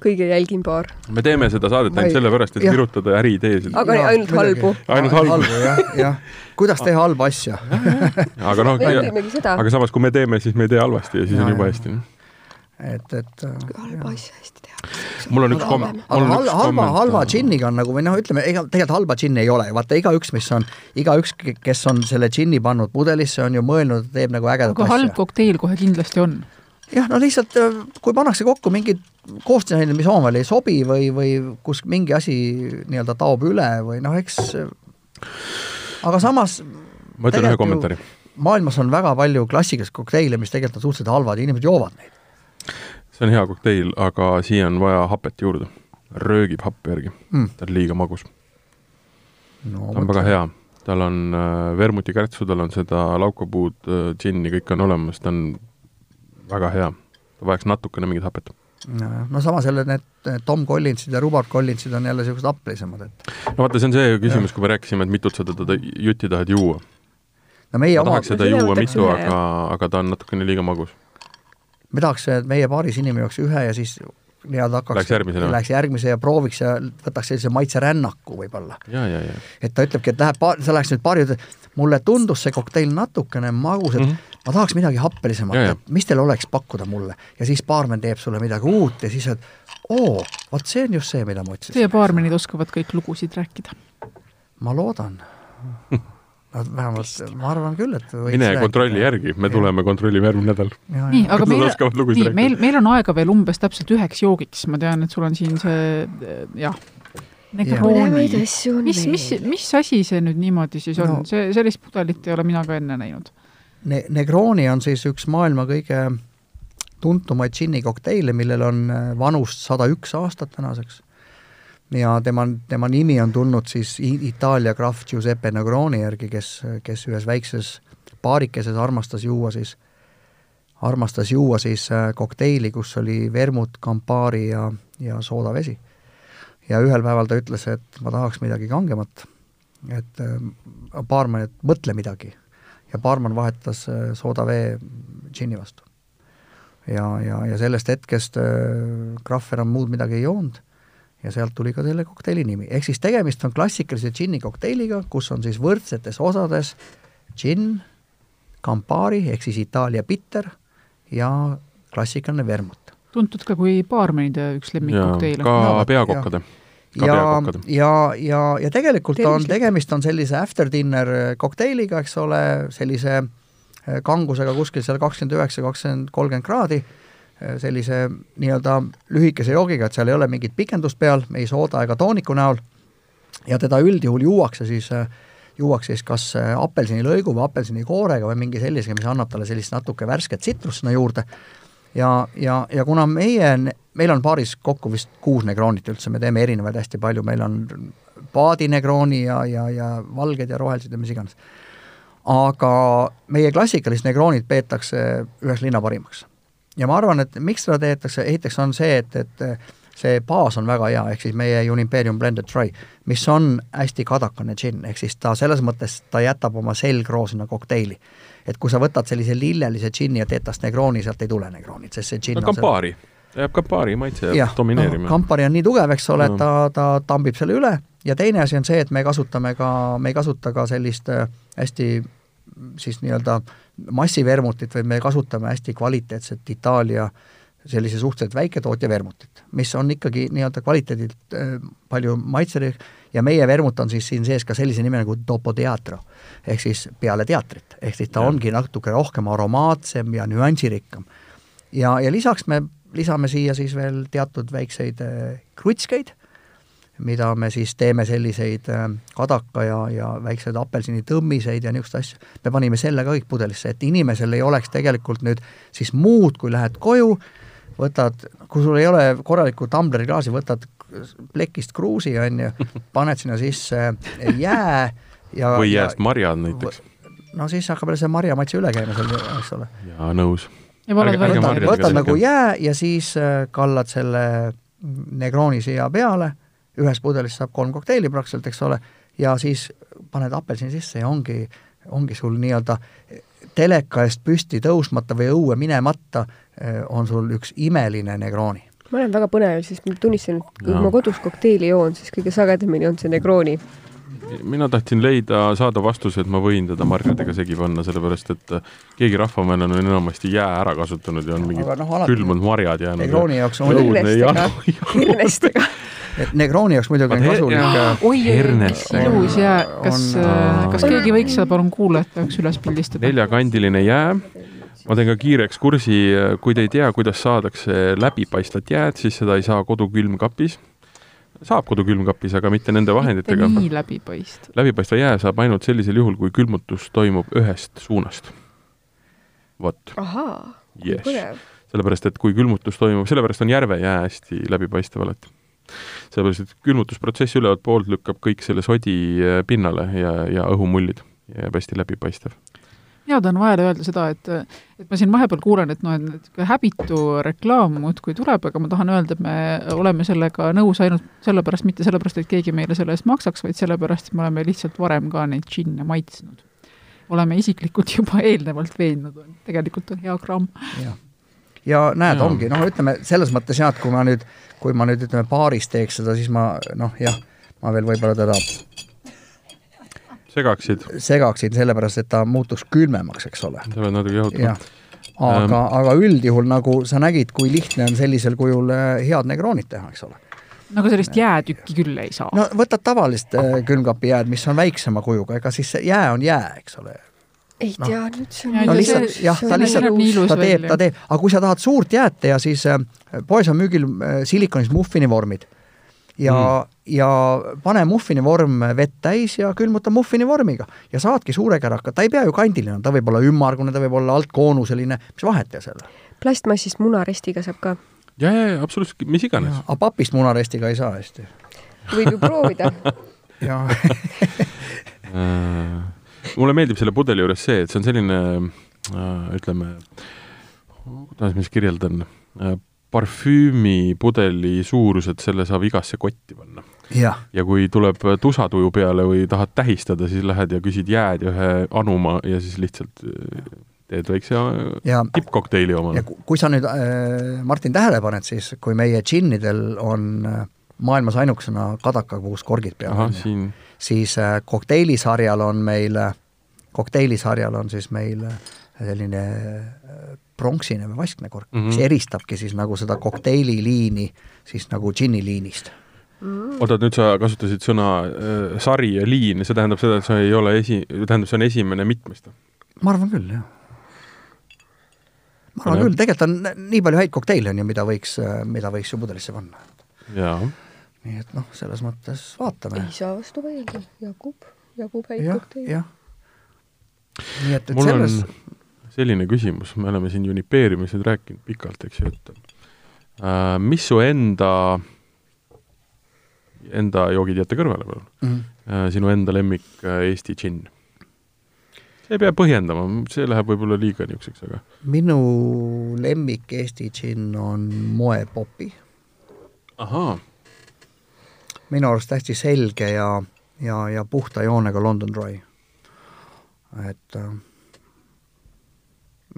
Speaker 2: Kõige jälgim paar.
Speaker 1: me teeme seda saadet ainult sellepärast, et virutada äriideesid.
Speaker 2: Aga ainult halbu.
Speaker 1: Ainult halbu.
Speaker 4: halbu, jah, jah. kuidas teha halba asja
Speaker 1: aga noh, aga samas, kui me teeme, siis me ei tee halvasti ja siis
Speaker 4: Ja,
Speaker 1: on juba
Speaker 4: ja.
Speaker 1: hästi.
Speaker 4: et, et äh,
Speaker 2: halba asja hästi teha.
Speaker 1: mul on üks kom-,
Speaker 4: halva, halva
Speaker 1: kommentaar.
Speaker 4: džinniga on nagu või noh, ütleme, ega tegelikult halba džinni ei ole, vaata igaüks, mis on, igaüks, kes on selle džinni pannud pudelisse, on ju mõelnud, et teeb nagu ägedat
Speaker 3: aga halb
Speaker 4: asja.
Speaker 3: kokteil kohe kindlasti on.
Speaker 4: jah, no lihtsalt äh, kui pannakse kokku mingid koostisaineid, mis omavahel ei sobi või, või kus mingi asi nii-öelda taob üle või noh, eks aga samas
Speaker 1: ma ütlen ühe kommentaari.
Speaker 4: maailmas on väga palju klassikalisi kokteile, mis tegelikult on suhteliselt halvad ja inimesed joovad neid.
Speaker 1: see on hea kokteil, aga siia on vaja hapet juurde. röögib happe järgi
Speaker 4: Mm.
Speaker 1: ta on liiga magus.
Speaker 4: no
Speaker 1: ta on väga hea. tal on äh, vermutikärtsu, tal on seda laukapuud äh,, džinni, kõik on olemas, ta on väga hea. ta vajaks natukene mingit hapet.
Speaker 4: No, no samas jälle need Tom Collinsid ja Rubart Collinsid on jälle niisugused haplisemad, et
Speaker 1: no vaata, see on see küsimus, kui me rääkisime, et mitut sa teda jutti tahad juua.
Speaker 4: no meie
Speaker 1: ma
Speaker 4: oma,
Speaker 1: tahaks seda juua mitu, aga, aga ta on natukene liiga magus.
Speaker 4: me tahaks, et meie paaris inimene jooks ühe ja siis nii-öelda hakkaks
Speaker 1: Läheks järgmisele või?
Speaker 4: Läheks järgmise ja prooviks ja võtaks sellise maitserännaku võib-olla.
Speaker 1: ja, ja, ja.
Speaker 4: et ta ütlebki, et läheb paar, sa läheks nüüd paari mulle tundus see kokteil natukene magus, et mm. -hmm. Ma tahaks midagi happelisemat, et mis teil oleks pakkuda mulle. ja siis baarmen teeb sulle midagi uut ja siis, et oo, vot see on just see, mida ma
Speaker 3: Teie
Speaker 4: otsisin.
Speaker 3: baarmenid oskavad kõik lugusid rääkida.
Speaker 4: ma loodan. Nad vähemalt, ma arvan küll, et võiks
Speaker 1: mine
Speaker 4: rääkida.
Speaker 1: kontrolli järgi, me tuleme kontrollime järgmine nädal.
Speaker 4: Ja,
Speaker 3: nii,
Speaker 4: ja.
Speaker 3: aga meil, nii, meil, meil on aega veel umbes täpselt üheks joogiks, ma tean, et sul on siin see jah,
Speaker 2: põnevaid asju on
Speaker 3: mis, mis, mis asi see nüüd niimoodi siis on
Speaker 4: no.,
Speaker 3: see, sellist pudelit ei ole mina ka enne näinud.
Speaker 4: Ne-, Negroni on siis üks maailma kõige tuntumaid džinnikokteile, millel on äh, vanust sada üks aastat tänaseks. ja tema, tema nimi on tulnud siis Itaalia krahv Giuseppe Negroni järgi, kes, kes ühes väikses baarikeses armastas juua siis, armastas juua siis äh, kokteili, kus oli vermut, Campari ja, ja soodavesi. ja ühel päeval ta ütles, et ma tahaks midagi kangemat, et äh, baarmen, et mõtle midagi ja baarman vahetas äh, soodavee džinni vastu. ja, ja, ja sellest hetkest äh, Krahv enam muud midagi ei joonud ja sealt tuli ka selle kokteili nimi, ehk siis tegemist on klassikalise džinni kokteiliga, kus on siis võrdsetes osades džinn, Campari ehk siis Itaalia bitter ja klassikaline vermut.
Speaker 3: tuntud ka kui baarmenide üks
Speaker 1: ja
Speaker 3: lemmikkokteile.
Speaker 1: ka
Speaker 4: No
Speaker 1: peakokkade.
Speaker 4: ja, ja, ja, ja tegelikult on,
Speaker 2: Tervislik.
Speaker 4: tegemist on sellise after dinner kokteiliga, eks ole, sellise eh, kangusega kuskil seal kakskümmend üheksa, kakskümmend, kolmkümmend kraadi, sellise nii-öelda lühikese joogiga, et seal ei ole mingit pikendust peal, ei sooda ega tooniku näol, ja teda üldjuhul juuakse siis äh, juuakse siis kas äh, apelsinilõigu või apelsinikoorega või mingi sellisega, mis annab talle sellist natuke värsket tsitrust sinna juurde. ja, ja, ja kuna meie, meil on paaris kokku vist kuus Negronit üldse, me teeme erinevaid hästi palju, meil on paadinegrooni ja, ja, ja valged ja rohelised ja mis iganes. aga meie klassikalist Negronit peetakse üheks linna parimaks. ja ma arvan, et miks seda teetakse, esiteks on see, et, et see baas on väga hea, ehk siis meie Unimperium Blended Dry, mis on hästi kadakane džinn, ehk siis ta selles mõttes, ta jätab oma selgroo sinna kokteili. Et kui sa võtad sellise lillelise džinni ja teed tast Negroni, sealt ei tule Negronit, sest see džinn
Speaker 1: no Campari, jääb Campari maitse
Speaker 4: jah,
Speaker 1: domineerima.
Speaker 4: Campari on nii tugev, eks ole,
Speaker 1: No.
Speaker 4: ta, ta tambib selle üle ja teine asi on see, et me kasutame ka, me ei kasuta ka sellist äh, hästi siis nii-öelda massivermutit, vaid me kasutame hästi kvaliteetset Itaalia sellise suhteliselt väiketootja vermutit, mis on ikkagi nii-öelda kvaliteedilt äh, palju maitselik ja meie vermut on siis siin sees ka sellise nime nagu Dopo Teatro ehk siis peale teatrit, ehk siis ta
Speaker 1: Jah.
Speaker 4: ongi natuke rohkem aromaatsem ja nüansirikkam ja, ja lisaks me lisame siia siis veel teatud väikseid äh, krutskeid, mida me siis teeme selliseid äh, kadaka ja, ja väikseid apelsinitõmmiseid ja niisuguseid asju. me panime selle ka kõik pudelisse, et inimesel ei oleks tegelikult nüüd siis muud, kui lähed koju, võtad, kui sul ei ole korralikku tumbleri-klaasi, võtad plekist kruusi, on ju, paned sinna sisse jää ja
Speaker 1: või jääst marjad näiteks.
Speaker 4: no siis hakkab jälle see marjamaitse üle käima seal, eks ole.
Speaker 1: Jaa, nõus.
Speaker 4: võtad, võtad nagu jää ja siis äh, kallad selle Negroni siia peale, ühest pudelist saab kolm kokteili praktiliselt, eks ole, ja siis paned apelsini sisse ja ongi, ongi sul nii-öelda teleka eest püsti tõusmata või õue minemata on sul üks imeline Negroni.
Speaker 2: ma olen väga põnevil, sest ma tunnistan, et kui
Speaker 1: Jaa.
Speaker 2: ma kodus kokteili joon, siis kõige sagedamini on see Negroni.
Speaker 1: mina tahtsin leida, saada vastuse, et ma võin teda marjadega segi panna, sellepärast et äh, keegi rahvameelane on enamasti jää ära kasutanud ja on mingid
Speaker 4: alati
Speaker 1: külmunud marjad jäänud.
Speaker 4: Negroni jaoks on
Speaker 1: janu-
Speaker 2: hirnestega.
Speaker 4: et Negroni jaoks muidugi on kasulik äh,
Speaker 3: oi, ilus jää, kas kas keegi võiks seda palun kuulajate jaoks üles pildistada?
Speaker 1: neljakandiline jää. Ma teen ka kiire ekskursi, kui te ei tea, kuidas saadakse läbipaistvat jääd, siis seda ei saa kodukülmkapis. saab kodukülmkapis, aga mitte nende vahenditega.
Speaker 3: nii läbipaistev.
Speaker 1: läbipaistva jää saab ainult sellisel juhul, kui külmutus toimub ühest suunast. vot,
Speaker 2: ahaa, kui põnev.
Speaker 1: sellepärast et kui külmutus toimub, sellepärast on järvejää hästi läbipaistev alati. sellepärast, et külmutusprotsess ülevalt poolt lükkab kõik selle sodi äh, pinnale ja, ja õhumullid ja jääb hästi läbipaistev.
Speaker 3: Mina tahan vahele öelda seda, et et ma siin vahepeal kuulen, et noh, et niisugune häbitu reklaam muudkui tuleb, aga ma tahan öelda, et me oleme sellega nõus ainult sellepärast, mitte sellepärast, et keegi meile selle eest maksaks, vaid sellepärast, et me oleme lihtsalt varem ka neid džinne maitsnud. oleme isiklikult juba eelnevalt veendunud, et tegelikult on hea
Speaker 4: jah. ja näed, ongi, noh, ütleme selles mõttes jah, et kui ma nüüd, kui ma nüüd ütleme baaris teeks seda, siis ma noh, jah, ma veel võib-olla teda
Speaker 1: segaksid,
Speaker 4: segaksin sellepärast, et ta muutuks külmemaks, eks ole.
Speaker 1: sa pead natuke jahutama
Speaker 4: jah. aga, aga üldjuhul nagu sa nägid, kui lihtne on sellisel kujul äh, head Negronit teha, eks ole.
Speaker 3: no aga sellist jäätükki küll ei saa.
Speaker 4: no võtad tavalist äh, külmkapijääd, mis on väiksema kujuga, ega siis see jää on jää, eks ole.
Speaker 2: ei
Speaker 4: Noh.
Speaker 2: tea, nüüd see
Speaker 3: Ja
Speaker 2: on
Speaker 4: no lihtsalt jah, ta lihtsalt ta teeb, ta teeb, aga kui sa tahad suurt jääd teha, siis äh, poes on müügil äh, silikonist muffinivormid ja mm., ja pane muffini vorm vett täis ja külmuta muffini vormiga ja saadki suure käraka, ta ei pea ju kandiline, ta võib olla ümmargune, ta võib olla altkoonuseline, mis vahet ja seal.
Speaker 2: plastmassist munarestiga saab ka.
Speaker 1: ja, ja, ja absoluutselt, mis iganes.
Speaker 4: aga papist munarestiga ei saa hästi.
Speaker 2: võib ju proovida
Speaker 4: jaa
Speaker 1: Äh, mulle meeldib selle pudeli juures see, et see on selline äh, ütleme, kuidas ma siis kirjeldan, äh, parfüümipudeli suurus, et selle saab igasse kotti panna.
Speaker 4: Jah,
Speaker 1: ja kui tuleb tusatuju peale või tahad tähistada, siis lähed ja küsid jääd ja ühe anuma ja siis lihtsalt äh, teed väikse äh,
Speaker 4: ja
Speaker 1: tippkokteili
Speaker 4: ja
Speaker 1: omale.
Speaker 4: ku- kui sa nüüd äh,, Martin, tähele paned, siis kui meie džinnidel on äh, maailmas ainukesena kadakapuust korgid peal, siis äh, kokteilisarjal on meil, kokteilisarjal on siis meil äh, selline äh, pronksine või vaskne kork mm,
Speaker 1: Mhm.
Speaker 4: -hmm. mis eristabki siis nagu seda kokteililiini siis nagu džinniliinist.
Speaker 1: Oota, nüüd sa kasutasid sõna äh, sari ja liin, see tähendab seda, et sa ei ole esi, tähendab, see on esimene mitmest?
Speaker 4: ma arvan küll, jah. ma arvan
Speaker 1: Pane.
Speaker 4: küll, tegelikult on nii palju häid kokteile on ju, mida võiks, mida võiks ju pudelisse panna.
Speaker 1: jaa.
Speaker 4: nii et noh, selles mõttes vaatame.
Speaker 2: ei saa vastu vaielda, Jakub, Jakub häid
Speaker 4: jah,
Speaker 2: kokteile.
Speaker 4: nii et, et
Speaker 1: mul
Speaker 4: selles
Speaker 1: on selline küsimus, me oleme siin junipeerimised rääkinud pikalt, eks ju, et äh, mis su enda, enda joogid jätta kõrvale palun
Speaker 4: mm,
Speaker 1: äh,, sinu enda lemmik äh, Eesti džinn? see ei pea põhjendama, see läheb võib-olla liiga niisuguseks, aga
Speaker 4: minu lemmik Eesti džinn on moepopi.
Speaker 1: ahaa,
Speaker 4: minu arust hästi selge ja, ja, ja puhta joonega London Dry. et, äh,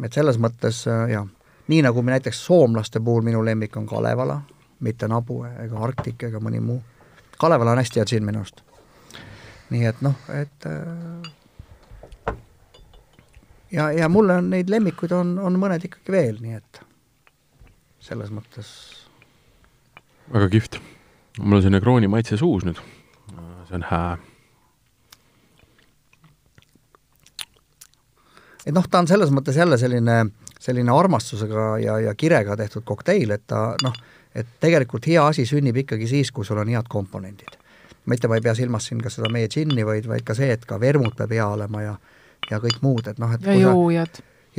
Speaker 4: et selles mõttes jah, nii nagu me näiteks soomlaste puhul minu lemmik on Kalevala, mitte Nabu ega Arktik ega mõni muu. Kalevala on hästi hea džinn minu arust. nii et noh, et äh, ja, ja mulle on neid lemmikuid on, on mõned ikkagi veel, nii et selles mõttes
Speaker 1: väga kihvt. mul on see Negroni maitse suus nüüd. see on hää.
Speaker 4: et noh, ta on selles mõttes jälle selline, selline armastusega ja, ja kirega tehtud kokteil, et ta noh, et tegelikult hea asi sünnib ikkagi siis, kui sul on head komponendid. mitte ma ei pea silmas siin ka seda meie džinni, vaid, vaid ka see, et ka vermut peab hea olema ja ja kõik muud, et noh, et
Speaker 3: ja
Speaker 4: kui sa-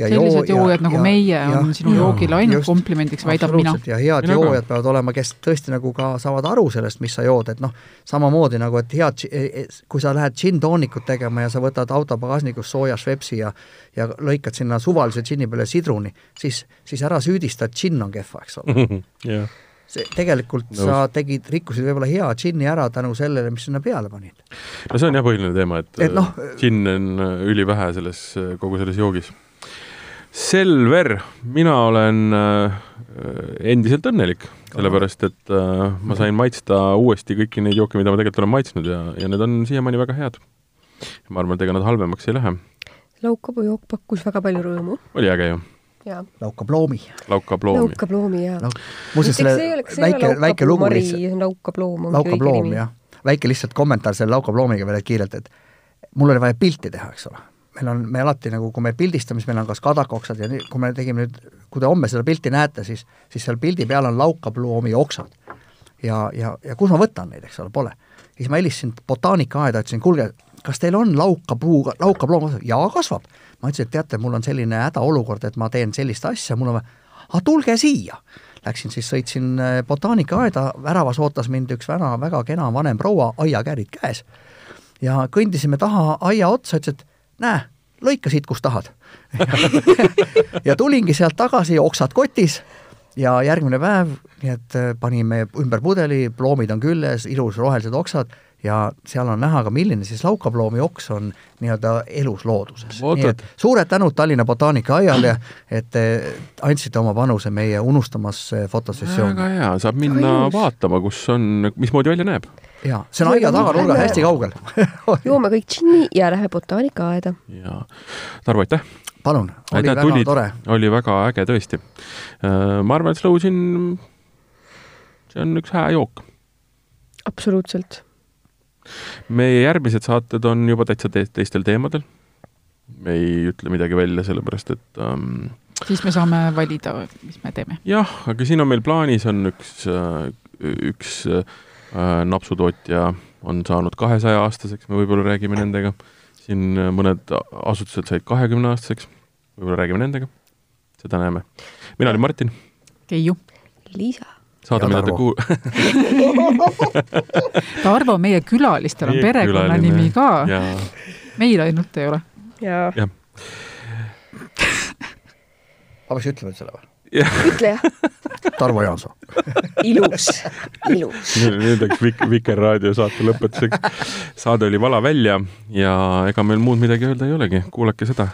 Speaker 3: sellised
Speaker 4: joo-
Speaker 3: joojad nagu meie on sinu joogile ainult
Speaker 4: just,
Speaker 3: komplimendiks, väidan mina.
Speaker 4: ja head
Speaker 1: Mina ka.
Speaker 4: joojad peavad olema, kes tõesti nagu ka saavad aru sellest, mis sa jood, et noh, samamoodi nagu, et head, e- e- kui sa lähed džinntoonikut tegema ja sa võtad auto pagasnikust sooja Schweppesi ja ja lõikad sinna suvalise džinni peale sidruni, siis, siis ära süüdista, et džinn on kehva, eks ole
Speaker 1: jah,
Speaker 4: see tegelikult no. sa tegid, rikkusid võib-olla hea džinni ära tänu sellele, mis sinna peale panid.
Speaker 1: no see on jah põhiline teema, et,
Speaker 4: Et noh,
Speaker 1: džinn on äh, ülivähe selles, kogu selles joogis. Selver, mina olen äh, endiselt õnnelik, sellepärast et äh, ma sain maitsta uuesti kõiki neid jooke, mida ma tegelikult olen maitsnud ja, ja need on siiamaani väga head. ma arvan, et ega nad halvemaks ei lähe.
Speaker 2: laukapujook pakkus väga palju rõõmu
Speaker 1: oli äge ju,
Speaker 2: ja
Speaker 4: laukaploomi.
Speaker 1: laukaploomi.
Speaker 2: laukaploomi ja
Speaker 4: Lauk- muuseas, selle väike, väike lugu lihtsalt,
Speaker 2: laukaploom ongi
Speaker 4: laukaploom
Speaker 2: õige nimi.
Speaker 4: jah, väike lihtsalt kommentaar selle laukaploomiga veel kiirelt, et mul oli vaja pilti teha, eks ole. Meil on, me alati nagu, kui me pildistame, siis meil on kas kadakoksad ja nii, kui me tegime nüüd, kui te homme seda pilti näete, siis, siis seal pildi peal on laukaploomi oksad. ja, ja, ja kus ma võtan neid, eks ole, pole. siis ma helistasin botaanikaaeda, ütlesin, kuulge, kas teil on laukapuu, laukaploom kasvab? jaa, kasvab. ma ütlesin, et teate, mul on selline hädaolukord, et ma teen sellist asja, mul on vaja, aga tulge siia Läksin siis, sõitsin äh, botaanikaaeda, väravas ootas mind üks väga, väga kena vanem proua, aiakäärid käes. ja kõndisime taha aia otsa, ütles, et näe, lõika siit, kus tahad. Ja tulingi sealt tagasi, oksad kotis. Ja järgmine päev, nii et äh, panime ümber pudeli, ploomid on küljes, ilus rohelised oksad ja seal on näha ka, milline siis laukaploomi oks on nii-öelda elus looduses. Nii et suured tänud Tallinna Botaanikaaiale, et te andsite oma panuse meie unustamasse fotosessiooni.
Speaker 1: väga hea, saab minna
Speaker 2: ilus.
Speaker 1: vaatama, kus on, mismoodi välja näeb.
Speaker 4: jaa, see on aia taganurgas hästi kaugel
Speaker 2: joome kõik džinni ja lähme botaanikaaeda.
Speaker 1: ja Tarvo, aitäh,
Speaker 4: palun, oli
Speaker 1: aitäh,
Speaker 4: väga
Speaker 1: tulid
Speaker 4: tore.,
Speaker 1: oli väga äge tõesti. ma arvan, et Slow Gin, see on üks hää jook.
Speaker 2: absoluutselt.
Speaker 1: Meie järgmised saated on juba täitsa te teistel teemadel. me ei ütle midagi välja, sellepärast et ähm,
Speaker 3: siis me saame valida, mis me teeme.
Speaker 1: jah, aga siin on meil plaanis on üks, üks äh, äh, napsutootja on saanud kahesaja-aastaseks, me võib-olla räägime nendega, siin äh, mõned asutused said kahekümne-aastaseks, võib-olla räägime nendega, seda näeme. mina olin Martin.
Speaker 3: Keiu.
Speaker 2: Liisa.
Speaker 1: Saade, mida te kuul-.
Speaker 3: Tarvo, meie külalistel on perekonnanimi ka. meil ainult ei ole.
Speaker 2: jaa ja.
Speaker 4: ma peaks ütlema selle või?
Speaker 2: ütle jah.
Speaker 4: Tarvo Jaansoo
Speaker 2: ilus, ilus.
Speaker 1: nüüd läks Vik-, Vikerraadio saate lõpetuseks. saade oli Vala välja ja ega meil muud midagi öelda ei olegi, kuulake seda